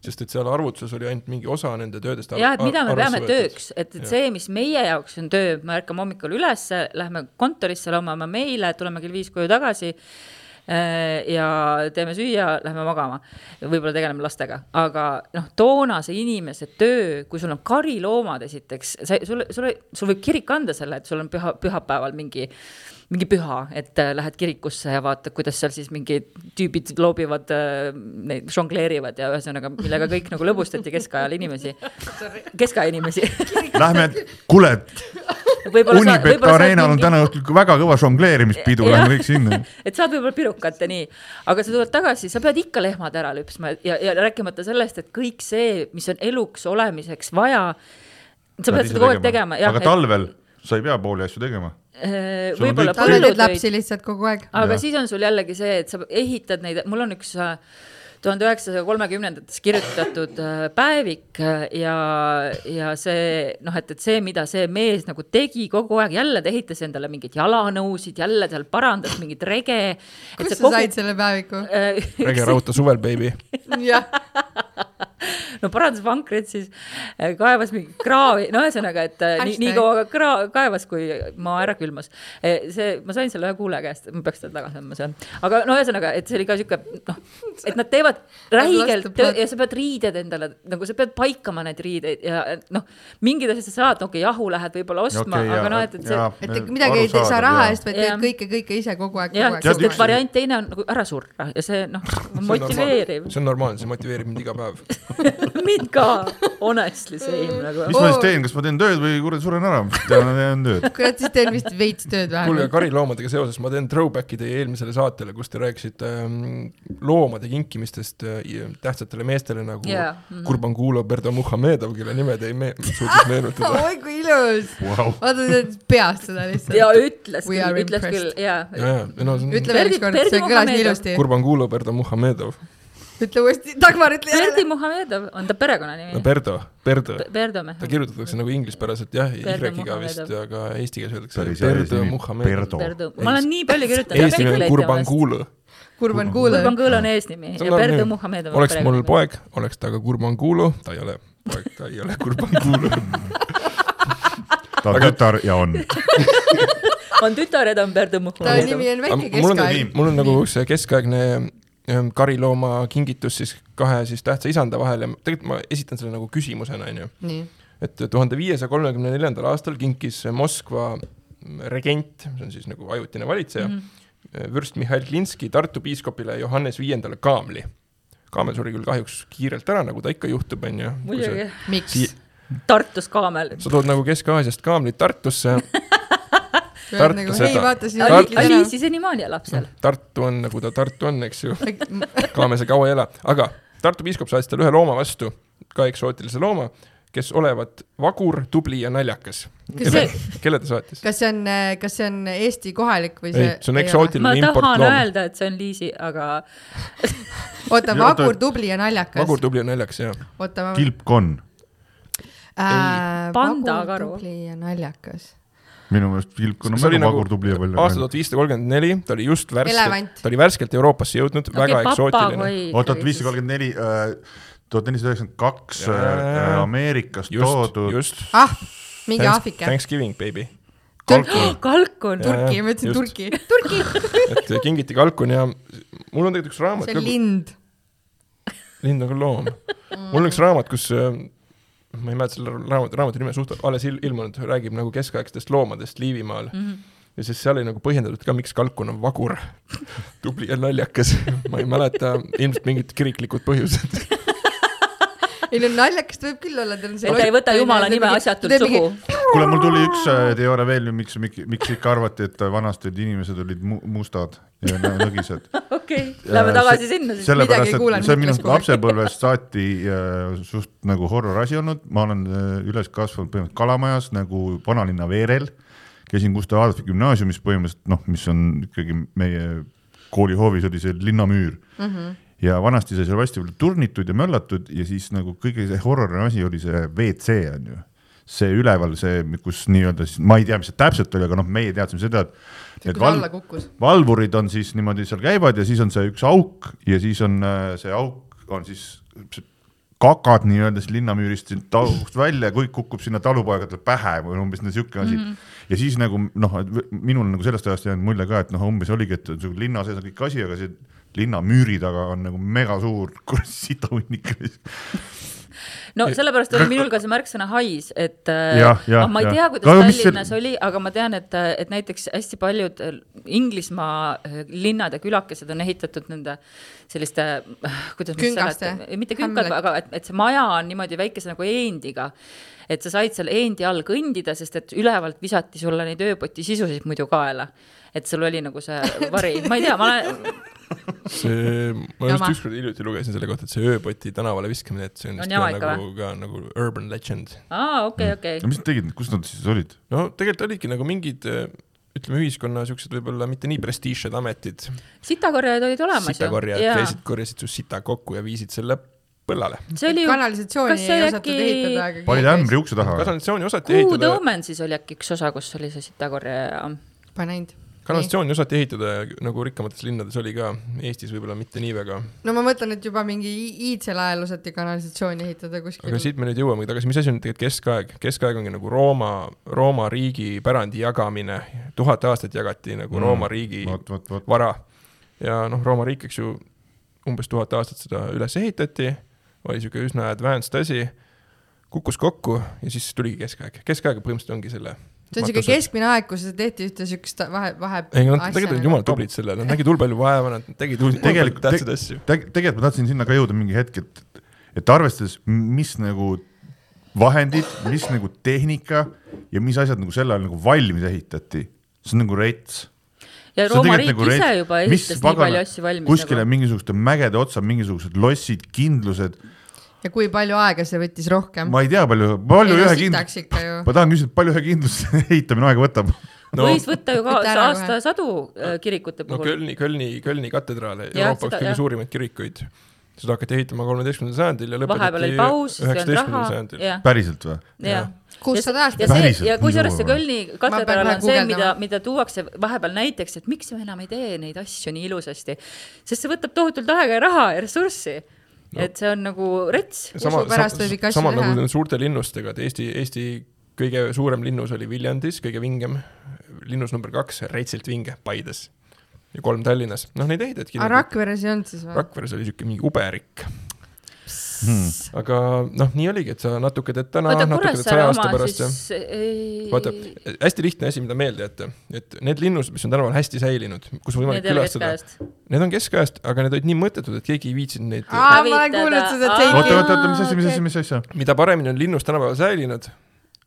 sest et seal arvutuses oli ainult mingi osa nende töödest. ja et mida me peame tööks, et, et Jah. see, mis meie jaoks on töö, me ärkame hommikul ülesse, lähme kontorisse, loome oma meile, tuleme kell viis koju tagasi äh, ja teeme süüa, lähme magama. võib-olla tegeleme lastega, aga noh, toonase inimese töö, kui sul on kariloomad esiteks, sa, sul, sul, sul võib kirik anda selle, et sul on püha, pühapäeval mingi mingi püha, et äh, lähed kirikusse ja vaatad, kuidas seal siis mingid tüübid loobivad äh,, neid žongleerivad ja ühesõnaga, millega kõik nagu lõbustati keskajal inimesi, keskaja inimesi. Lähme, kuule, võib-olla sa- Unibet Arenal on täna õhtul väga kõva žongleerimispidu, lähme kõik sinna. et saad võib-olla pirukat ja nii, aga sa tuled tagasi, sa pead ikka lehmad ära lüpsma ja, ja rääkimata sellest, et kõik see, mis on eluks olemiseks vaja, sa pead seda kogu aeg tegema, aga, talvel sa ei pea pooli asju tegema. Võib-olla neid põllutöid lapsi lihtsalt kogu aeg. aga Jah. siis on sul jällegi see, et sa ehitad neid, mul on üks tuhande üheksasaja kolmekümnendates kirjutatud äh, päevik äh, ja, ja see noh, et, et see, mida see mees nagu tegi kogu aeg, jälle ta ehitas endale mingeid jalanõusid, jälle seal parandas mingit rege. kust sa said selle päeviku? Rege raudta suvel, baby. jah, no parandas vankrit, siis äh, kaevas mingi kraavi, no ühesõnaga, et äh, nii, nii kaua kra-, kaevas, kui maa ära külmas. see, ma sain selle ühe kuulaja käest, ma peaks selle tagasi andma, see on, aga no ühesõnaga, et see oli ka sihuke noh, et nad teevad räigelt ja sa pead riided endale nagu sa pead paikama need riideid ja noh, mingid asjad sa saad, okei okay,, jahu lähed võib-olla ostma okay,, aga noh, et, et see et midagi ei tee sa raha eest, vaid teed kõike, kõike ise kogu aeg, jah, kogu sest aeg et. variant teine on nagu ära surra ja see noh, motiveeriv see on normaalne, see motiveerib mind iga päev. mind ka, honestly same nagu. mis ma siis teen, kas ma teen tööd või kurat suren ära? teen tööd. kurat, siis teen vist veits tööd kuulge, vähemalt. kariloomadega seoses ma teen throwback'i teie eelmisele saatele, kus te rääkisite ähm, loomade kinkimistest äh, tähtsatele meestele nagu yeah. mhm. Kurbangulo Berdo Muhamedov, kelle nime te ei me-, suutnud meenutada. oi kui ilus, Vau. vaata sa teed peast seda ja lihtsalt. ütles We küll, are ütles küll impressed. ja. jaa, ütle veel Berdi see kõlas nii ilusti. Kurbangulo Berdo Muhamedov. Ütle uuesti, Dagmar ütle Berdi jälle. Muhamedov on ta perekonnanimi no? Berdo, Berdo. Berdome. ta kirjutatakse nagu inglispäraselt jah, Berdo Y-iga vist, aga eesti keeles öeldakse Berdo. Muhamedov. Berdo. Berdo, ma olen nii palju kirjutanud. eesnimi on Kurbangulo. Kurban kuule. Kurbangulo on eesnimi on ja Berdo Muhamedov on oleks mul. poeg, oleks ta ka Kurbangulo, ta ei ole poeg, ta ei ole Kurbangulo. ta on tütar ja on. on tütar ja ta on Berdo ta Muhamedov. nimi on väike mul on keskaeg., mul on nagu see keskaegne karilooma kingitus siis kahe siis tähtsa isanda vahel ja tegelikult ma esitan selle nagu küsimusena, onju. nii, et tuhande viiesaja kolmekümne neljandal aastal kinkis Moskva regent, see on siis nagu ajutine valitseja mm, -hmm. vürst Mihhail Klinski Tartu piiskopile Johannes Viiendale kaamli. kaamel suri küll kahjuks kiirelt ära, nagu ta ikka juhtub, onju. muidugi, miks Sii-? Tartus kaamel. sa tood nagu Kesk-Aasiast kaamlid Tartusse, Tartu nagu seda- Tartu- on Ali senimaani elab seal. Tartu on nagu ta Tartu on, eks ju, kaame see kaua ei ela, aga Tartu piiskop saatis talle ühe looma vastu, ka eksootilise looma, kes olevat vagur, tubli ja naljakas. Kas see- kelle ta saatis? kas see on, kas see on Eesti kohalik või ei see?, see on eksootiline ma tahan importloom. öelda, et see on Liisi, aga oota, Ja vagur, tubli ja naljakas. vagur, tubli ja naljakas, jah. ma. kilpkonn, Äh, Panda vagur, karu. tubli ja naljakas. Minu meelest kilpkonn on see oli väga nagu vagur, tubli ja palju. aasta tuhat viissada kolmkümmend neli, ta oli just värskelt ta oli värskelt Euroopasse jõudnud, väga eksootiline. oot, tuhat viissada kolmkümmend neli, tuhat nelisada üheksakümmend kaks Jaa. Ameerikast just, toodud just. ah, mingi Aafrika. Thanksgiving, baby. kalkun. kalkun. Turki, ma ütlesin. Turki. Turki, et kingiti kalkun ja mul on tegelikult üks raamat see on lind. lind on ka loom. mul on üks raamat, kus äh, ma ei mäleta selle raamatu, raamatu nime suht alles il, ilmunud, räägib nagu keskaegsetest loomadest Liivimaal mm. -hmm. ja siis seal oli nagu põhjendatud ka, miks kalkun on vagur, tubli ja naljakas. ma ei mäleta, ilmselt mingid kiriklikud põhjused. ei no naljakast võib küll olla, tal on see. et ta ei võta jumala nime asjatult suhu. kuule, mul tuli üks äh, teooria veel, miks, miks ikka arvati, et vanasti olid inimesed olid mu mustad ja nõ- nõgised. okei, lähme tagasi sinna siis. sellepärast, Midagi ei kuulanud et see on minu lapsepõlvest saati äh, suht nagu horror asi olnud, ma olen äh, üles kasvanud põhimõtteliselt Kalamajas nagu vanalinna veerel, käisin Gustav Adolfi gümnaasiumis põhimõtteliselt noh, mis on ikkagi meie koolihoovis oli see linnamüür mm. -hmm. Ja vanasti sai seal hästi palju turnitud ja möllatud ja siis nagu kõige see horrorne asi oli see WC on ju see üleval, see, kus nii-öelda siis, ma ei tea, mis see täpselt oli, aga noh, meie teadsime seda, et need kukkus. valvurid on siis niimoodi seal käivad ja siis on see üks auk ja siis on äh, see auk on siis kakad nii-öelda siis linnamüürist siit august välja ja kõik kukub sinna talupoegadele pähe või umbes siuke asi mm. -hmm. ja siis nagu noh, minul nagu sellest ajast jäänud mulje ka, et noh, umbes oligi, et linna sees on kõik asi, aga see linnamüüri taga on nagu mega suur kuradi sitahunnik. no sellepärast oli minul ka see märksõna hais, et äh, Jah, jah, aga ma ei tea, kuidas Aga Tallinnas see- oli, aga ma tean, et, et näiteks hästi paljud äh, Inglismaa äh, linnad ja külakesed on ehitatud nende selliste, kuidas Küngaste? mitte Hamlet? aga et, et see maja on niimoodi väikese nagu eendiga. et sa said seal eendi all kõndida, sest et ülevalt visati sulle neid ööpoti sisusid muidu kaela. et sul oli nagu see vari, ma ei tea, ma olen, see, ma just ükskord hiljuti lugesin selle kohta, et see ööpoti tänavale viskamine, et see on On vist jama ka nagu, ka nagu urban legend. aa, okei, okei no. mis nad tegid, kus nad siis olid? no tegelikult olidki nagu mingid ütleme, ühiskonna siuksed võib-olla mitte nii prestiižsed ametid, sitakorjajad olid olemas ju. sitakorjajad käisid, korjasid su sita kokku ja viisid selle põllale. see oli ju kanalisatsiooni ei osatud äkki- ehitada, aga panid ämbri ukse taha? kanalisatsiooni osati Good ehitada, Omens siis oli äkki üks osa, kus oli see sitakorjaja. ma näinud. Kanalisatsiooni osati ehitada nagu rikkamates linnades oli ka, Eestis võib-olla mitte nii väga. no ma mõtlen, et juba mingi iidsel ajal osati kanalisatsiooni ehitada kuskil aga. siit me nüüd jõuamegi tagasi, mis asi on tegelikult keskaeg? keskaeg ongi nagu Rooma, Rooma riigi pärandi jagamine, tuhat aastat jagati nagu Mm. Rooma riigi vot, vot, vot. vara. ja noh, Rooma riik, eks ju, umbes tuhat aastat seda üles ehitati, oli sihuke üsna advanced asi, kukkus kokku ja siis tuligi keskaeg. keskaeg põhimõtteliselt ongi selle. See on siuke keskmine aeg, kus tehti ühte siukest vahe, vahe. ei, nad tegelikult olid jumala tublid selle, nad nägid hull palju vaeva, nad tegid Tegelikult- tähtsaid asju. Teg-, tegelikult ma tahtsin sinna ka jõuda mingi hetk, et, et arvestades, mis nagu vahendid, mis nagu tehnika ja mis asjad nagu sel ajal nagu valmis ehitati, see on nagu rets. ja Rooma riik nagu ise juba mis esitas nii palju asju valmis kuskile nagu. mingisuguste mägede otsa mingisugused lossid, kindlused, ja kui palju aega see võttis rohkem? ma ei tea, palju, palju ühe kindlus, ma tahan küsida, palju ühe kindluse ehitamine aega võtab? no, võis võtta ju ka aastasadu äh, kirikute no puhul. Kölni, Kölni, Kölni katedraal, Euroopa üks kõige suurimaid kirikuid. seda hakati ehitama kolmeteistkümnendal sajandil ja lõpetati üheksateistkümnendal sajandil. päriselt või? kuussada ja aastat. see Päriselt, ja kusjuures see Kölni katedraal on see, mida mida tuuakse vahepeal näiteks, et miks me enam ei tee neid asju nii ilusasti, sest see võtab tohutult aega ja raha ja ressurssi no.. Et see on nagu rets. sama, Usu pärast võib ikka asju sama teha. nagu nende suurte linnustega, et Eesti, Eesti kõige suurem linnus oli Viljandis, kõige vingem. linnus number kaks, rätsilt vinge, Paides. ja kolm Tallinnas, noh neid ehitati. aga Rakveres ei olnud siis või? Rakveres oli siuke mingi uberik, Hmm. aga noh, nii oligi, et sa natuke teed täna, natuke teed saja aasta pärast ja siis ei. vaata, hästi lihtne asi, mida meelde jätta, et need linnused, mis on tänapäeval hästi säilinud, kus on võimalik külastada, need on keskajast, aga need olid nii mõttetud, et keegi ei viitsinud neid aa, ma olen kuulnud seda teiki. oota, oota, oota, mis asi, mis asi, mis asja? mida paremini on linnus tänapäeval säilinud,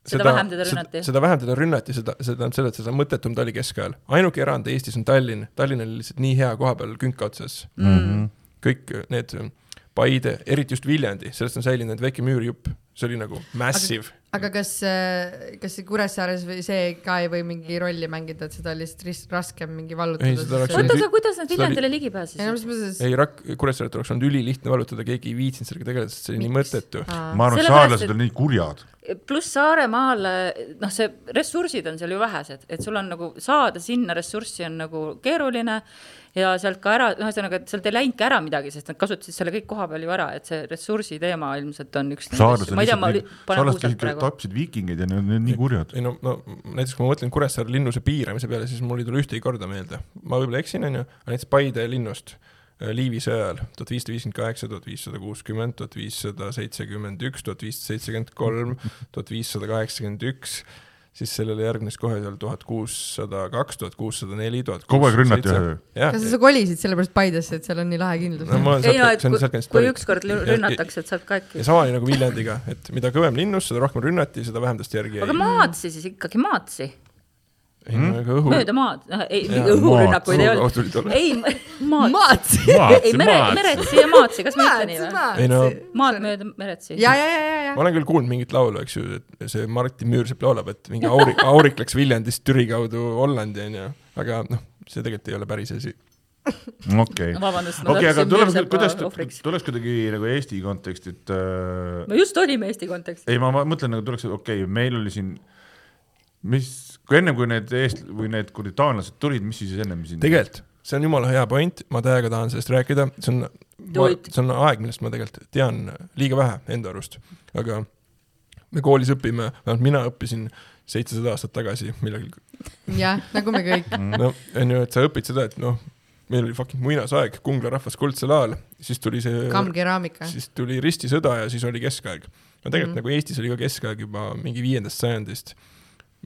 Seda vähem teda rünnati. seda vähem teda rünnati, seda, seda tähendab seda, et seda mõttetum ta oli keskajal. ainuke erand Eestis on Tallinn, Tallinn oli lihtsalt nii hea koha peal künka otsas. Mhm. kõik need Paide, eriti just Viljandi, sellest on säilinud ainult väike müürjupp, see oli nagu massive. aga kas, kas see Kuressaares või see ka ei või mingi rolli mängida, et seda oli lihtsalt raskem mingi vallutada? Oota, aga kuidas nad seda oli- Viljandile ligi pääsesid? ei mõttes? ei, Rak-, Kuressaaret oleks olnud ülilihtne vallutada, keegi ei viitsinud sellega tegeleda, sest see oli nii Miks? mõttetu. ma arvan, et saarlased on nii kurjad. pluss Saaremaal, noh, see ressursid on seal ju vähesed, et sul on nagu saada sinna ressurssi on nagu keeruline ja sealt ka ära, ühesõnaga, et sealt ei läinudki ära midagi, sest nad kasutasid selle kõik koha peal ju ära, et see ressursi teema ilmselt on üks. saarlased tapsid viikingeid ja need on nii kurjad. ei no, no näiteks kui ma mõtlen Kuressaare linnuse piiramise peale, siis mul ei tule ühtegi korda meelde. ma võib-olla eksin, onju, aga näiteks Paide linnust äh, Liivi sõja ajal tuhat viissada viiskümmend kaheksa, tuhat viissada kuuskümmend, tuhat viissada seitsekümmend üks, tuhat viissada seitsekümmend kolm, tuhat viissada kaheksakümmend üks, siis sellele järgnes kohe seal tuhat kuussada kaks, tuhat kuussada neli, tuhat kogu aeg rünnati ühe. jah, kas sa kolisid sellepärast Paidesse, et seal on nii lahe kindlus no ei no, et kui, kui ükskord rünnatakse, et saad ka äkki ja. sama oli nagu Viljandiga, et mida kõvem linnus, seda rohkem rünnati, seda vähem tast järgi aga jäi. maatsi siis ikkagi, maatsi, ei no ega õhu. mööda maad, ei, Jaa, õhurünnakuid ei maad. olnud. ei, maad, maatsi. ei mere, meretsi ja maatsi, kas ma ütlen nii või? Ei no- maad mööda meretsi. ja, ja, ja, ja, ja ma. olen küll kuulnud mingit laulu, eks ju, et see Martin Müürsepp laulab, et mingi aurik, aurik läks Viljandist Türi kaudu Hollandi, onju, aga noh, see tegelikult ei ole päris asi. okei, ma okei, aga tuleme, kuidas, tuleks kuidagi nagu Eesti konteksti, et äh, me just olime Eesti kontekstis. ei, ma ma mõtlen nagu tuleks, okei okay,, meil oli siin, mis, kui enne, kui need eest- või need kuradi taanlased tulid, mis siis ennem siin? tegelikult, see on jumala hea point, ma täiega tahan sellest rääkida, see on, see on aeg, millest ma tegelikult tean liiga vähe enda arust, aga me koolis õpime, vähemalt mina õppisin seitsesada aastat tagasi millalgi jah, nagu me kõik. no on ju, et sa õpid seda, et noh, meil oli fucking muinasaeg, Kungla rahvas kuldsel ajal, siis tuli see, kammkeraamika. siis tuli ristisõda ja siis oli keskaeg. no tegelikult mm. nagu Eestis oli ka keskaeg juba mingi viiendast sajandist.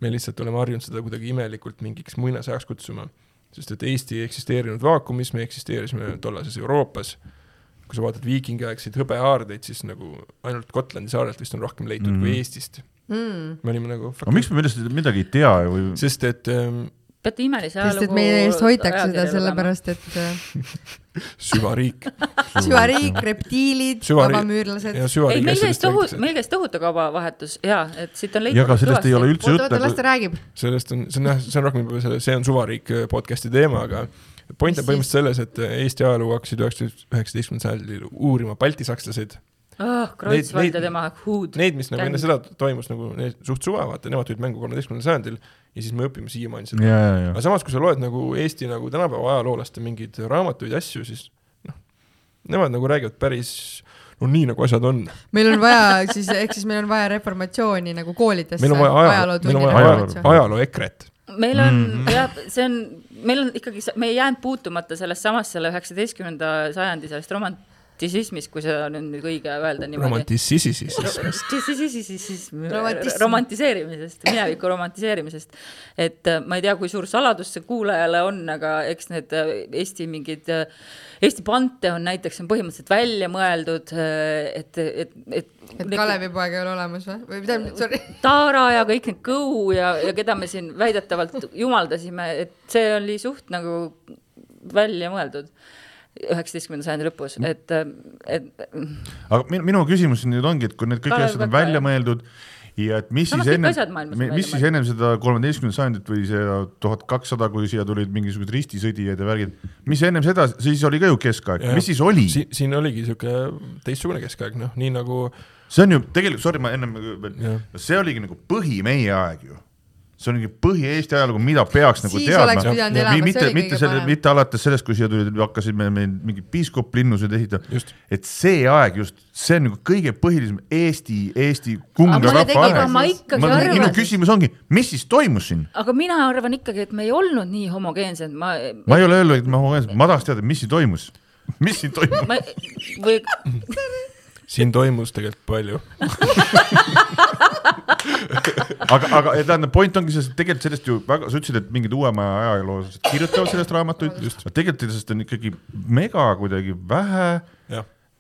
Me lihtsalt oleme harjunud seda kuidagi imelikult mingiks muinasajaks kutsuma, sest et Eesti ei eksisteerinud vaakumis, me eksisteerisime tollases Euroopas. kui sa vaatad viikingiaegseid hõbeaardeid, siis nagu ainult Gotlandi saarelt vist on rohkem leitud mm Mhm. -hmm. kui Eestist. mm.. me olime nagu aga miks me millest midagi ei tea või? sest et ähm, peate imelise sest et ajalugu. meie eest hoitakse seda. sellepärast, et äh, süvariik süvariik, reptiilid, Süvari- vabamüürlased ei, meil käis tohu-, meil käis tohutu kaubavahetus ja et siit on leitud. ja aga sellest ei ole üldse oota, oota, las juttu ta. räägib. sellest on, see on jah, see on rohkem juba selle See on suvariik äh, podcast'i teema, aga point on põhimõtteliselt selles, et äh, Eesti ajalugu hakkasid üheksateistkümnendal sajandil uurima baltisakslased. oh, Neid- Kreutzwald neid- ja tema huud. Need, mis nagu enne seda toimus nagu suht suva, vaata, nemad tulid mängu kolmeteistkümnendal sajandil ja siis me õpime siiamaani seda. ja, ja, ja aga samas, kui sa loed nagu Eesti nagu tänapäeva ajaloolaste mingeid raamatuid, asju, siis noh, nemad nagu räägivad päris no nii, nagu asjad on. meil on vaja siis, ehk siis meil on vaja reformatsiooni nagu koolidesse. meil on vaja ajaloo, meil on vaja ajaloo, ajaloo EKRE-t. meil on mm -hmm. jah, see on, meil on ikkagi, me ei jäänud puutumata sellest samast selle üheksateistkümnenda sajandi sellest romantisismist, kui seda on nüüd õige öelda niimoodi. romantisisisis. Romantism. romantiseerimisest, mineviku romantiseerimisest. et äh, ma ei tea, kui suur saladus see kuulajale on, aga eks need äh, Eesti mingid, Eesti panteon näiteks on põhimõtteliselt välja mõeldud, et, et, et. et Kalevipoeg ei ole olemas või, või tähendab, sorry. Taara ja kõik need Kõu ja, ja keda me siin väidetavalt jumaldasime, et see oli suht nagu välja mõeldud üheksateistkümnenda sajandi lõpus, et, et aga minu, minu küsimus nüüd ongi, et kui need kõik asjad on välja jah. mõeldud ja et mis No noh, siis kõik enne mis siis ennem seda kolmeteistkümnendat sajandit või see tuhat kakssada, kui siia tulid mingisugused ristisõdijad ja värgid, mis ennem seda, siis oli ka ju keskaeg, mis siis oli? siin, siin oligi sihuke teistsugune keskaeg, noh, nii nagu see on ju tegelikult, sorry, ma ennem see oligi nagu põhi meie aeg ju. See ongi põhi Eesti ajalugu, mida peaks nagu Siis teadma oleks pidanud elama, see mitte mitte selle, mitte alates sellest, kui siia tulid, hakkasime meil mingid piiskoplinnusid ehitama Just., et see aeg just, see on nagu kõige põhilisem Eesti, Eesti kunga rahva aeg minu küsimus ongi, mis siis toimus siin? aga mina arvan ikkagi, et me ei olnud nii homogeensed, ma. ma ei ole öelnud, et ma homogeensed, ma tahaks teada, mis siin toimus. mis siin toimus? ma või siin toimus tegelikult palju. aga, aga tähendab, point ongi selles, et tegelikult sellest ju väga, sa ütlesid, et mingid uuema aja ajaloolased kirjutavad sellest raamatuid, aga tegelikult sellest on ikkagi mega kuidagi vähe.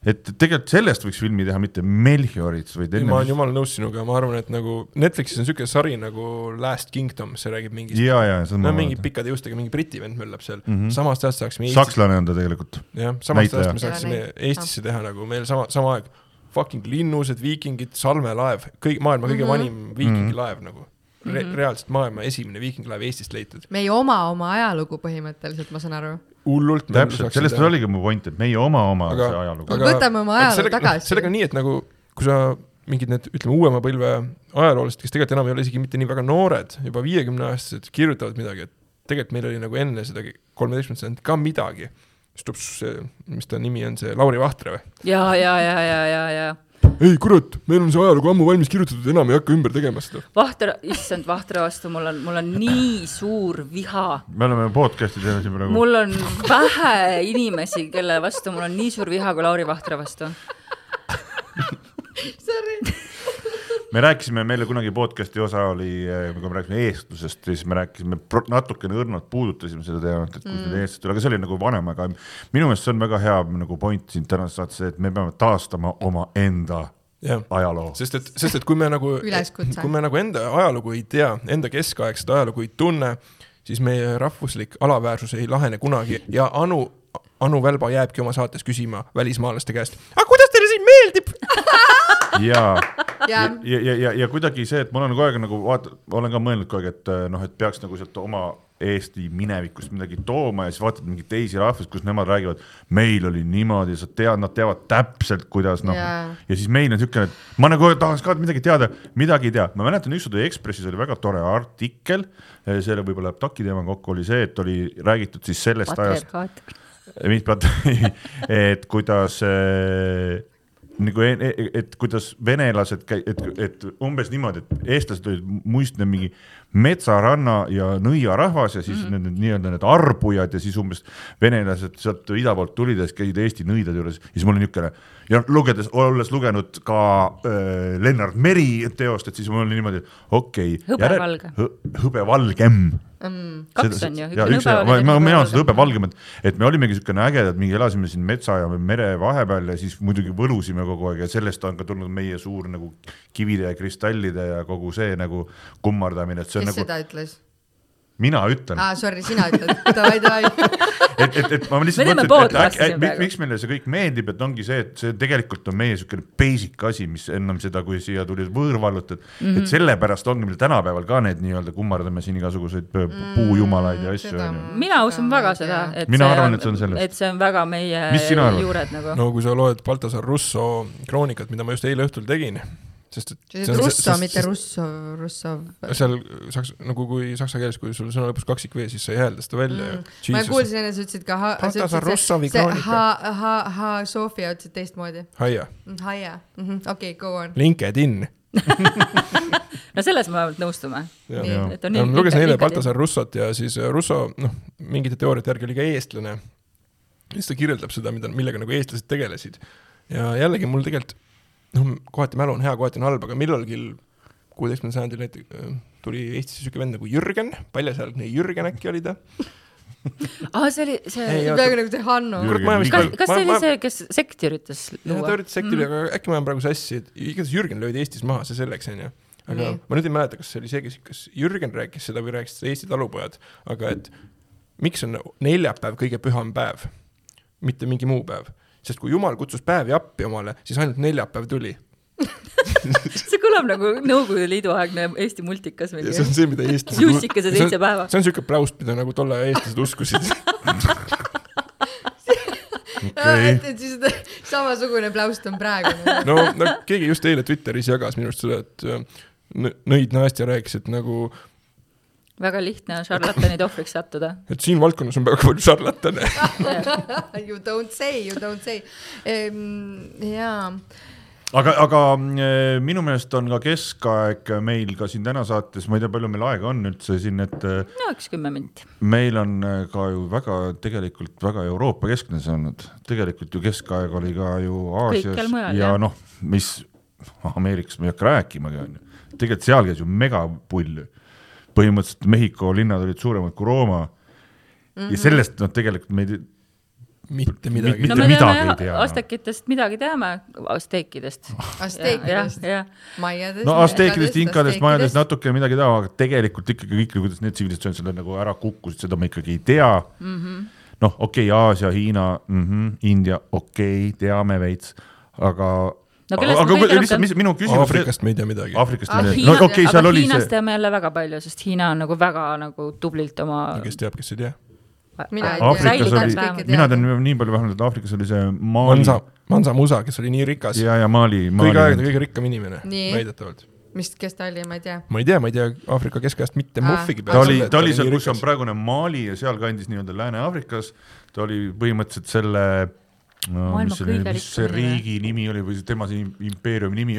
et tegelikult sellest võiks filmi teha, mitte Melchiorist või ma olen jumala nõus sinuga, ma arvan, et nagu Netflixis on siuke sari nagu Last Kingdom, see räägib mingist ja, ja seda no ma mingi pikkade juustega mingi briti vend möllab seal mm. -hmm., samast ajast saaksime Eestis, sakslane on ta tegelikult. jah, samast ajast me saaksime Eestisse teha nagu meil sama, sama aeg fucking linnused, viikingid, salmelaev, kõik maailma kõige Mhm. vanim viikingilaev nagu Re. reaalselt maailma esimene viikingilaev Eestist leitud. me ei oma oma ajalugu põhimõtteliselt, ma saan aru. hullult. täpselt, sellest oligi mu point, et meie oma, oma Aga- see ajalugu. Võtame oma ajaloo sellega, tagasi. sellega on nii, et nagu kui sa mingid need, ütleme uuema põlve ajaloolased, kes tegelikult enam ei ole isegi mitte nii väga noored, juba viiekümneaastased, kirjutavad midagi, et tegelikult meil oli nagu enne seda kolmeteistkümnendat sajandit ka midagi. Siis tuleb see, mis ta nimi on, see Lauri Vahtre või? ja, ja, ja, ja, ja, ja ei kurat, meil on see ajalugu ammu valmis kirjutatud, enam ei hakka ümber tegema seda. Vahter, issand, Vahtre vastu mul on, mul on nii suur viha. me oleme podcast'i teinud siin praegu. mul on vähe inimesi, kelle vastu mul on nii suur viha kui Lauri Vahtre vastu. me rääkisime, meile kunagi podcast'i osa oli, kui me rääkisime eestlusest, siis me rääkisime natukene õrnalt puudutasime seda teemat, et kust mm. need eestlased tulevad, aga see oli nagu vanem, aga minu meelest see on väga hea nagu point siin tänases saates, et me peame taastama omaenda jah, ajaloo. sest et, sest et kui me nagu, kui me nagu enda ajalugu ei tea, enda keskaegset ajalugu ei tunne, siis meie rahvuslik alaväärsus ei lahene kunagi ja Anu, Anu Välba jääbki oma saates küsima välismaalaste käest, aga kuidas siin meeldib? ja, ja ja, ja, ja, ja, kuidagi see, et ma olen kogu aeg nagu vaata, olen ka mõelnud kogu aeg, et äh, noh, et peaks nagu sealt oma Eesti minevikust midagi tooma ja siis vaatad mingeid teisi rahvusi, kus nemad räägivad, meil oli niimoodi, sa tead, nad teavad täpselt, kuidas noh Jaa. ja siis meil on niisugune, et ma nagu tahaks ka midagi teada, midagi ei tea, ma mäletan ükskord oli Ekspressis oli väga tore artikkel, selle võib-olla läheb taki teemaga kokku, oli see, et oli räägitud siis sellest ajast, pat-, et kuidas äh, nagu, et kuidas venelased et, et umbes niimoodi, et eestlased olid muistne mingi metsaranna ja nõiarahvas ja siis mm -hmm. need nii-öelda need arbujad ja siis umbes venelased sealt ida poolt tulid ja siis käisid Eesti nõidade juures ja siis mul oli niisugune ja lugedes, olles lugenud ka äh, Lennart Meri teost, et siis mul oli niimoodi, okei okay,. Hõbevalge. hõbevalgem mm.. kaks on ju, ja üks ma, olen seda hõbevalgemat, et me olimegi siukene ägedad, mingi elasime siin metsa ja mere vahepeal ja siis muidugi võlusime kogu aeg ja sellest on ka tulnud meie suur nagu kivide ja kristallide ja kogu see nagu kummardamine, et see kes nagu, seda ütles? mina ütlen aa, sorry, sina ütled, davai, davai. et, et, et ma lihtsalt mõtlen, et podcast'i äkki, siin miks, meile see kõik meeldib, et ongi see, et see tegelikult on meie siukene basic asi, mis ennem seda, kui siia tuli võõrvallutajad mm, Mhm. -hmm. et sellepärast ongi meil tänapäeval ka need nii-öelda kummardame siin igasuguseid pöö- puujumalaid ja asju seda onju. mina usun väga seda, et Mina see arvan, et see on sellest. et see on väga meie juured nagu no.. no kui sa loed Baltasar Russo kroonikat, mida ma just eile õhtul tegin, sest et see on Russo, mitte Russo, Russo. seal saks-, nagu kui saksa keeles, kui sul sõna lõpus kaksik V, siis sa ei häälda seda välja ju Mm. ma. kuulsin enne, sa ütlesid ka ha-, see, Russovi kroonika. ha-, ha-, ha-, Sofia ütlesid teistmoodi. Haia, Haia, okei, go on. LinkedIn. no selles me vähemalt nõustume. Nii. et on ma nii- lugesin eile. Baltasar Russot ja siis äh, Russo, noh, mingite teooriate järgi oli ka eestlane. siis ta kirjeldab seda, mida, millega nagu eestlased tegelesid. ja jällegi mul tegelikult, noh, kohati mälu on hea, kohati on halb, aga millalgi kuueteistkümnendal sajandil näiteks tuli Eestisse siuke vend nagu Jürgen, paljasjalgne Jürgen äkki oli ta. aa, see oli see peaaegu nagu see Hanno. Kas kas ma- see oli ma- see, kes sekti üritas ja luua ta? üritas sekti üle, aga äkki ma olen praegu sassi, et igatahes Jürgen löödi Eestis maha, see selleks onju. aga. Nii. ma nüüd ei mäleta, kas see oli see, kes, kas Jürgen rääkis seda või rääkis seda Eesti talupojad, aga et miks on neljapäev kõige püham päev, mitte mingi muu päev, sest kui Jumal kutsus päevi appi omale, siis ainult neljapäev tuli. see kõlab nagu Nõukogude Liidu aegne Eesti multikas ja mingi see. on see, mida eestlased. Jussikese seitse päeva. see on siuke pläust, mida nagu tolle aja eestlased uskusid. okei et, et siis samasugune pläust on praegu. no, no keegi just eile Twitteris jagas minu arust seda, et äh, nõid Nõid Nastja rääkis, et nagu väga lihtne on šarlatanide ohvriks sattuda. et siin valdkonnas on väga palju šarlatane. You don't say, you don't say. jaa, aga, aga eh, minu meelest on ka keskaeg meil ka siin täna saates, ma ei tea, palju meil aega on üldse siin, et eh, no üks kümme minti. meil on eh, ka ju väga tegelikult väga Euroopa keskne see olnud, tegelikult ju keskaeg oli ka ju Aasias ja noh, mis Ameerikast ma ei hakka rääkimagi onju, tegelikult seal käis ju megapull. Põhimõtteliselt Mehhiko linnad olid suuremad kui Rooma mm. -hmm. ja sellest noh, tegelikult me ei mitte midagi no me teame tea, jah. Aztekitest midagi teame. Azteekidest, jah, maiadest. no Azteekidest, inkadest, majadest. natuke midagi teha, aga tegelikult ikkagi kõik, kuidas need tsivilisatsioonid selle nagu ära kukkusid, seda me ikkagi ei tea mm -hmm.. noh, okei okay,, Aasia, Hiina mm, -hmm, India, okei okay,, teame veits, aga No kellest aga me kõige lihtsalt, rohkem- mis minu küsimus. Aafrikast me ei tea midagi. Aafrikast Ah, midagi, Hiina- no okei okay,, seal oli Hiinast see, teame jälle väga palju, sest Hiina on nagu väga nagu tublilt oma. kes teab, kes ei tea. Mina ei tea. Aafrikas oli mina tean nii palju vähemalt, et Aafrikas oli see Mali Mansa, Mansa Musa, kes oli nii rikas, ja, ja Mali, kõigi aegade Mali. kõige rikkam inimene, väidetavalt. mis, kes ta oli, ma ei tea. ma ei tea, ma ei tea Aafrika keskajast mitte muhvigi ta oli, ta oli seal, kus on praegune Mali ja sealkandis nii-öelda Lääne-Aafrikas, ta oli põhimõtteliselt selle no, mis selle, mis see riigi nimi oli või tema see impeeriumi nimi,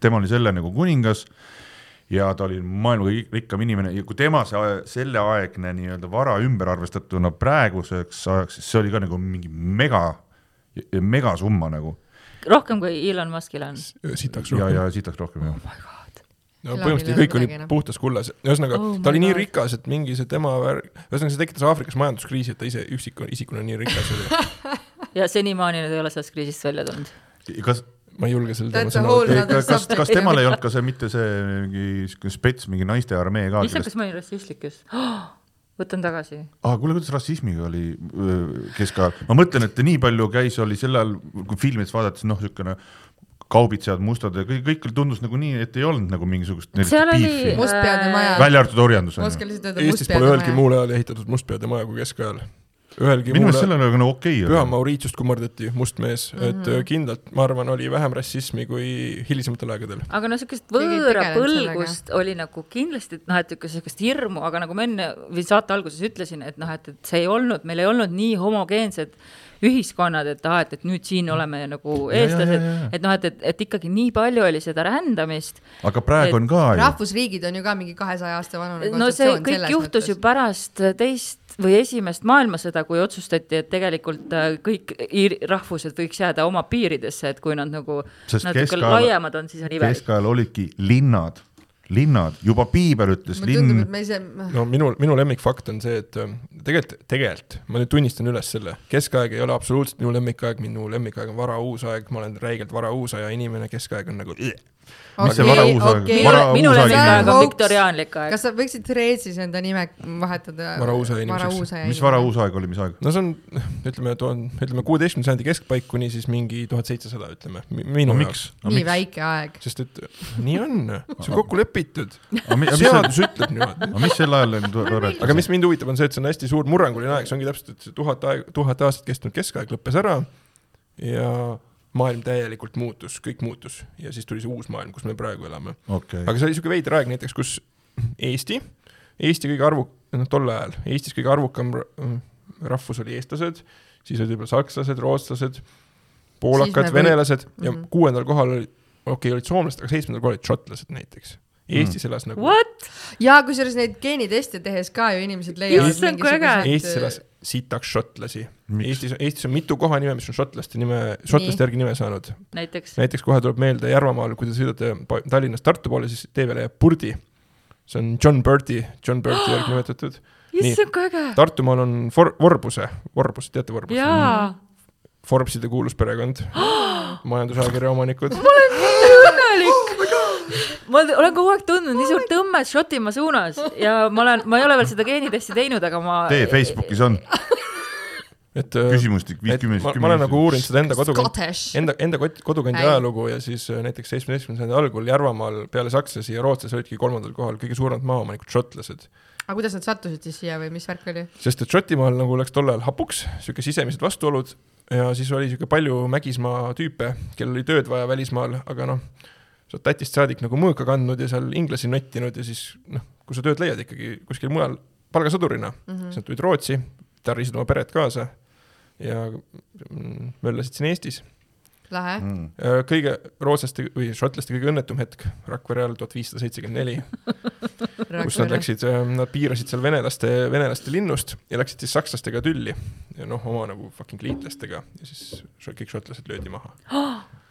tema oli selle nagu kuningas ja ta oli maailma kõige rikkam inimene ja kui tema see selleaegne nii-öelda vara ümber arvestatuna praeguseks ajaks, siis see oli ka nagu mingi mega, megasumma nagu rohkem kui Elon Muskil on. sitaks ja, rohkem. ja siitaks rohkem jah. No põhimõtteliselt kõik oli noh. puhtas kullas, ühesõnaga Oh ta oli nii God. rikas, et mingi see tema värk, ühesõnaga see tekitas Aafrikas majanduskriisi, et ta ise üksiku isikuna nii rikas oli. ja senimaani nad ei ole sellest kriisist välja tulnud. kas, ma ei julge selle teema sõna nother kas, kas temal ei olnud ka see mitte see mingi siuke spets, mingi naiste armee ka, issand, kas ma olin rassistlik just oh? võtan tagasi. ah,. kuule, kuidas rassismiga oli keskajal, ma mõtlen, et nii palju käis, oli sel ajal, kui filmides vaadates noh, niisugune kaubitsejad mustad ja kõik, kõik tundus nagu nii, et ei olnud nagu mingisugust seal oli beefi. Mustpeade maja. välja arvatud orjandus on Eestis pole ühelgi muul ajal ehitatud mustpeade maja kui keskajal. ühelgi minu muul meelest sellel oli nagu okei Püha oli. Mauritiust kummardati must mees mm, -hmm. et Mhm. äh, kindlalt, ma arvan, oli vähem rassismi kui hilisematel aegadel. aga no siukest võõra põlgust oli nagu kindlasti, noh, et ikka siukest hirmu, aga nagu ma enne või saate alguses ütlesin, et noh, et, et see ei olnud, meil ei olnud nii homogeensed ühiskonnad, et aa, et, et nüüd siin oleme nagu eestlased et noh, et, et, et ikkagi nii palju oli seda rändamist. aga praegu et on ka ju. rahvusriigid on ju ka mingi kahesaja aasta vanune no see kontseptsioon kõik juhtus mõttes. ju pärast teist või esimest maailmasõda, kui otsustati, et tegelikult äh, kõik rahvused võiks jääda oma piiridesse, et kui nad nagu Sest natuke keskajal- laiemad on, siis on imelik. keskajal olidki linnad, linnad, juba piibel ütles mulle tundub, linn. et me ise, no minu, minu lemmikfakt on see, et äh, tegelikult, tegelikult ma nüüd tunnistan üles selle, keskaeg ei ole absoluutselt minu lemmikaeg, minu lemmikaeg on varauusaeg, ma olen räigelt varauusaja inimene, keskaeg on nagu See varauusaeg- vara- minu uus aeg lemmikaeg on? on viktoriaanlik aeg. kas sa võiksid Threadsis enda nime vahetada? Varauusaja inimeseks. mis varauus aeg oli, mis aeg? no see on, ütleme, tuhande, ütleme kuueteistkümnenda sajandi keskpaik kuni siis mingi tuhat seitsesada, ütleme, minu no jaoks. miks? nii väike aeg. sest et nii on, see on kokku lepitud, seadus ütleb niimoodi. aga mis sel ajal on tore? aga mis mind huvitab, on see, et see on hästi suur murranguline aeg, see ongi täpselt, et see tuhat aeg, tuhat aastat kestnud keskaeg lõppes ära ja maailm täielikult muutus, kõik muutus ja siis tuli see uus maailm, kus me praegu elame. okei, aga see oli niisugune veider aeg näiteks, kus Eesti, Eesti kõige arvu-, noh tol ajal Eestis kõige arvukam ra- rahvus oli eestlased, siis olid võib-olla sakslased, rootslased, poolakad me või- venelased ja mm Mhm. -hmm. kuuendal kohal oli, okei okay,, olid soomlased, aga seitsmendal kohal olid šotlased näiteks. Eestis elas nagu What? ja kusjuures neid geeniteste tehes ka ju inimesed leiavad Issand, kui äge. Eestis elas sitaks šotlasi. Eestis, Eestis on mitu kohanime, mis on šotlaste nime, šotlaste järgi nime saanud. näiteks. näiteks kohe tuleb meelde Järvamaal, kui te sõidate Tallinnast Tartu poole, siis tee peale jääb Purdi. see on John Berti, John Berti järgi nimetatud. issand, kui äge. Tartumaal on For-, Vorbuse, Vorbus, teate Vorbust? jaa. Forbeside kuulus perekond, majandusajakirja omanikud. õnnelik. ma olen kogu aeg tundnud nii suurt tõmmet Šotimaa suunas ja ma olen, ma ei ole veel seda geenitesti teinud, aga ma. tee Facebookis on et, äh, küsimustik viiskümmend, ma, ma olen nagu uurinud seda enda kodukandi, Scottish. enda, enda kodukandi ajalugu ja siis äh, näiteks seitsmeteistkümnenda sajandi algul Järvamaal peale sakslasi ja rootslasi olidki kolmandal kohal kõige suuremad maaomanikud šotlased. aga kuidas nad sattusid siis siia või mis värk oli? sest et Šotimaal nagu läks tol ajal hapuks, sihuke sisemised vastuolud ja siis oli sihuke palju mägismaa tüüpe, kellel oli tööd vaja välismaal, aga noh, sa oled Lätist saadik nagu mõõka kandnud ja seal inglasi nottinud ja siis noh, kui sa tööd leiad ikkagi kuskil mujal palgasõdurina mm, -hmm. siis nad tulid Rootsi, tarrisid oma peret kaasa ja mm, möllasid siin Eestis. lahe. mm.. kõige rootslaste või šotlaste kõige õnnetum hetk Rakvere ajal tuhat viissada seitsekümmend neli, kus nad läksid, nad piirasid seal venelaste, venelaste linnust ja läksid siis sakslastega tülli ja noh, oma nagu fucking liitlastega ja siis kõik šotlased löödi maha.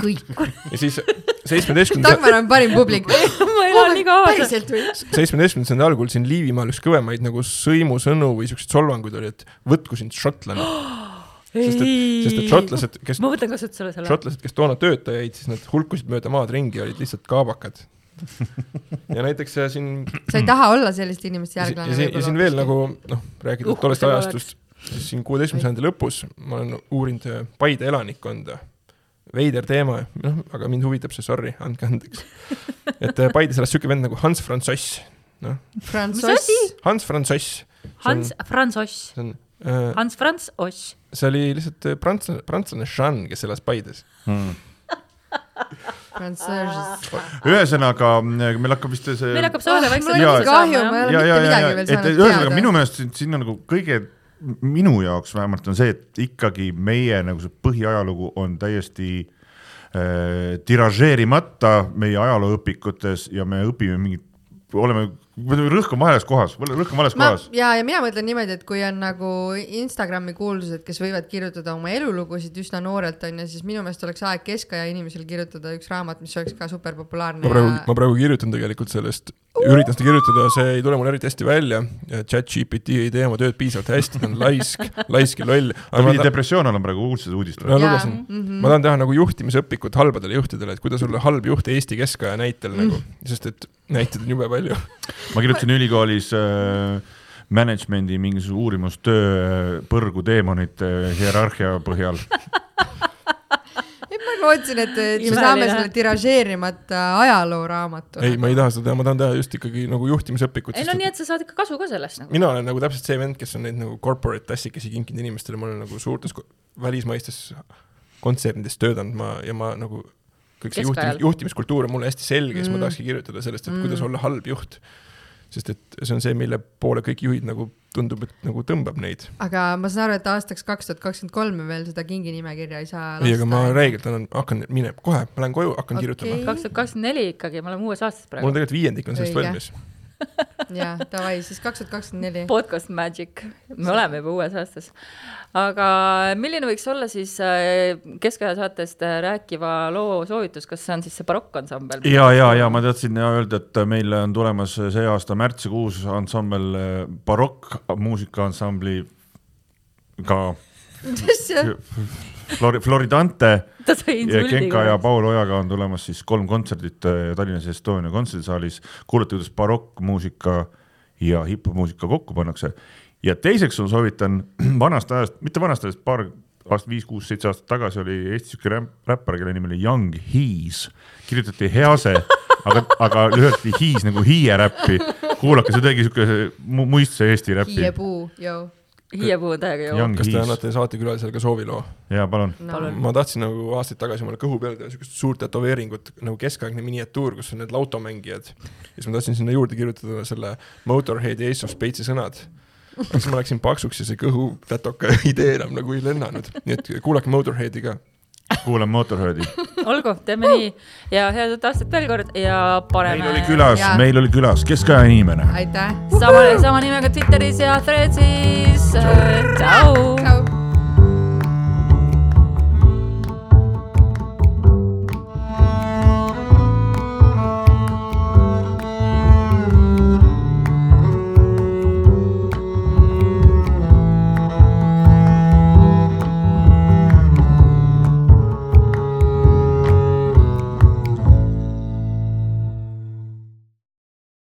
kõik. ja siis seitsmeteistkümnenda, Dagmar on parim publik. ma elan nii kaasa. päriselt või? seitsmeteistkümnenda algul siin Liivimaal üks kõvemaid nagu sõimusõnu või siukseid solvanguid oli, et võtku sind šotlane. sest et, sest et šotlased, kes, ma võtan kasutusele selle. šotlased, kes toona tööta jäid, siis nad hulkusid mööda maad ringi, olid lihtsalt kaabakad. ja näiteks äh, siin sa ei taha olla selliste inimeste järglane ja, siin, ja siin veel nagu noh, rääkides tollest ajastust, siis siin kuueteistkümnenda sajandi lõpus ma olen uurinud äh, Paide elanikkonda. Veider teema, noh, aga mind huvitab see, sorry, andke andeks. et äh, Paides elas siuke vend nagu Hans Franzoss, noh, Franzoss. Hans Franzoss. Hans Franz Oss, see on äh,, Hans Franz Oss. see oli lihtsalt äh, prantslane, prantslane Jean, kes elas Paides. Mm. Franzoss. ühesõnaga, meil hakkab vist see meil hakkab saade vaikselt nii kahju, ma ei ole mitte midagi veel et saanud ühesõnaga minu teada. meelest on nagu kõige, minu jaoks vähemalt on see, et ikkagi meie nagu see põhiajalugu on täiesti äh, tiražeerimata meie ajalooõpikutes ja me õpime mingit, oleme, rõhk on vales kohas, rõhk on vales ma kohas. ja, ja mina mõtlen niimoodi, et kui on nagu Instagrami kuulsused, kes võivad kirjutada oma elulugusid üsna noorelt onju, siis minu meelest oleks aeg keskaja inimesel kirjutada üks raamat, mis oleks ka super populaarne ma praegu, ma praegu kirjutan tegelikult sellest, üritan seda kirjutada, see ei tule mul eriti hästi välja. chat-GPT ei tee oma tööd piisavalt hästi, ta on laisk, laisk ja loll. ta pidi depressioon olema praegu uudistes uudistes. ma lugesin mm, -hmm. ma tahan teha nagu juhtimisõpikut halbadele juhtidele, et kuidas olla halb juht Eesti keskaja näitel mm. nagu, sest et näiteid on jube palju. ma kirjutasin ülikoolis äh, management'i mingisuguse uurimustöö äh, põrgu teemonite äh, hierarhia põhjal. et ma lootsin, et, et me saame selle tiražeerimata ajalooraamatu. ei, ma ei taha seda teha, ma tahan teha just ikkagi nagu juhtimisõpikut. ei no nii, et sa saad ikka kasu ka sellest nagu. mina olen nagu täpselt see vend, kes on neid nagu corporate tassikesi kinkinud inimestele, ma olen nagu suurtes välismaistes kontsernides töötanud, ma ja ma nagu kõik see juhtimis, juhtimiskultuur on mulle hästi selge mm., siis ma Mm. tahakski kirjutada sellest, et Mm. mm. kuidas olla halb juht. Sest et see on see, mille poole kõik juhid nagu tundub, et nagu tõmbab neid. aga ma saan aru, et aastaks kaks tuhat kakskümmend kolm me veel seda kinginimekirja ei saa ei, aga ma räigelt annan, hakkan minema, kohe, ma lähen koju, hakkan okay. kirjutama. kaks tuhat kakskümmend neli ikkagi, me oleme uues aastas mul on praegu. tegelikult viiendik on sellest Õige. valmis. Ja davai, siis kaks tuhat kakskümmend neli. podcast magic, me oleme juba uues aastas. aga milline võiks olla siis äh, keskaja saatest äh, rääkiva loo soovitus, kas see on siis see barokkansambel? ja, ja, ja ma tahtsin ja öelda, et meil on tulemas see aasta märtsikuus ansambel eh, Barokk muusikaansambli ka Flori-, Floridante Genka ja. Paul Ojaga on tulemas siis kolm kontserdit eh, Tallinnas Estonia kontserdisaalis, kuulata, kuidas barokkmuusika ja hip-hop-muusika kokku pannakse. ja teiseks ma soovitan vanast ajast, mitte vanast ajast, paar aastat, viis-kuus-seitse aastat tagasi oli Eestis siuke räpp- räppar, kelle nimi oli Young Hees, kirjutati Hease, aga, aga lühendati Hees nagu hiieräppi. kuulake, see tegi siuke mu- muistse Eesti räppi. hiiepuu, jõu. Hiiepuu on täiega. Young kas te annate saatekülalisele ka sooviloo? ja palun. Palun. ma tahtsin nagu aastaid tagasi omale kõhu peale teha siukest suurt tätoveeringut nagu keskaegne miniatuur, kus on need lautomängijad. ja siis ma tahtsin sinna juurde kirjutada selle Motorheadi Ace of Space'i sõnad. aga siis ma läksin paksuks ja see kõhu tätoka idee enam nagu ei lennanud, nii et kuulake Motorheadi ka. Kuulame Motorheadi. olgu, teeme nii ja head uut aastat veel kord ja paneme. meil oli külas meil oli külas keskaja inimene aitäh. sama, sama nimega Twitteris ja Threadsis. tšau.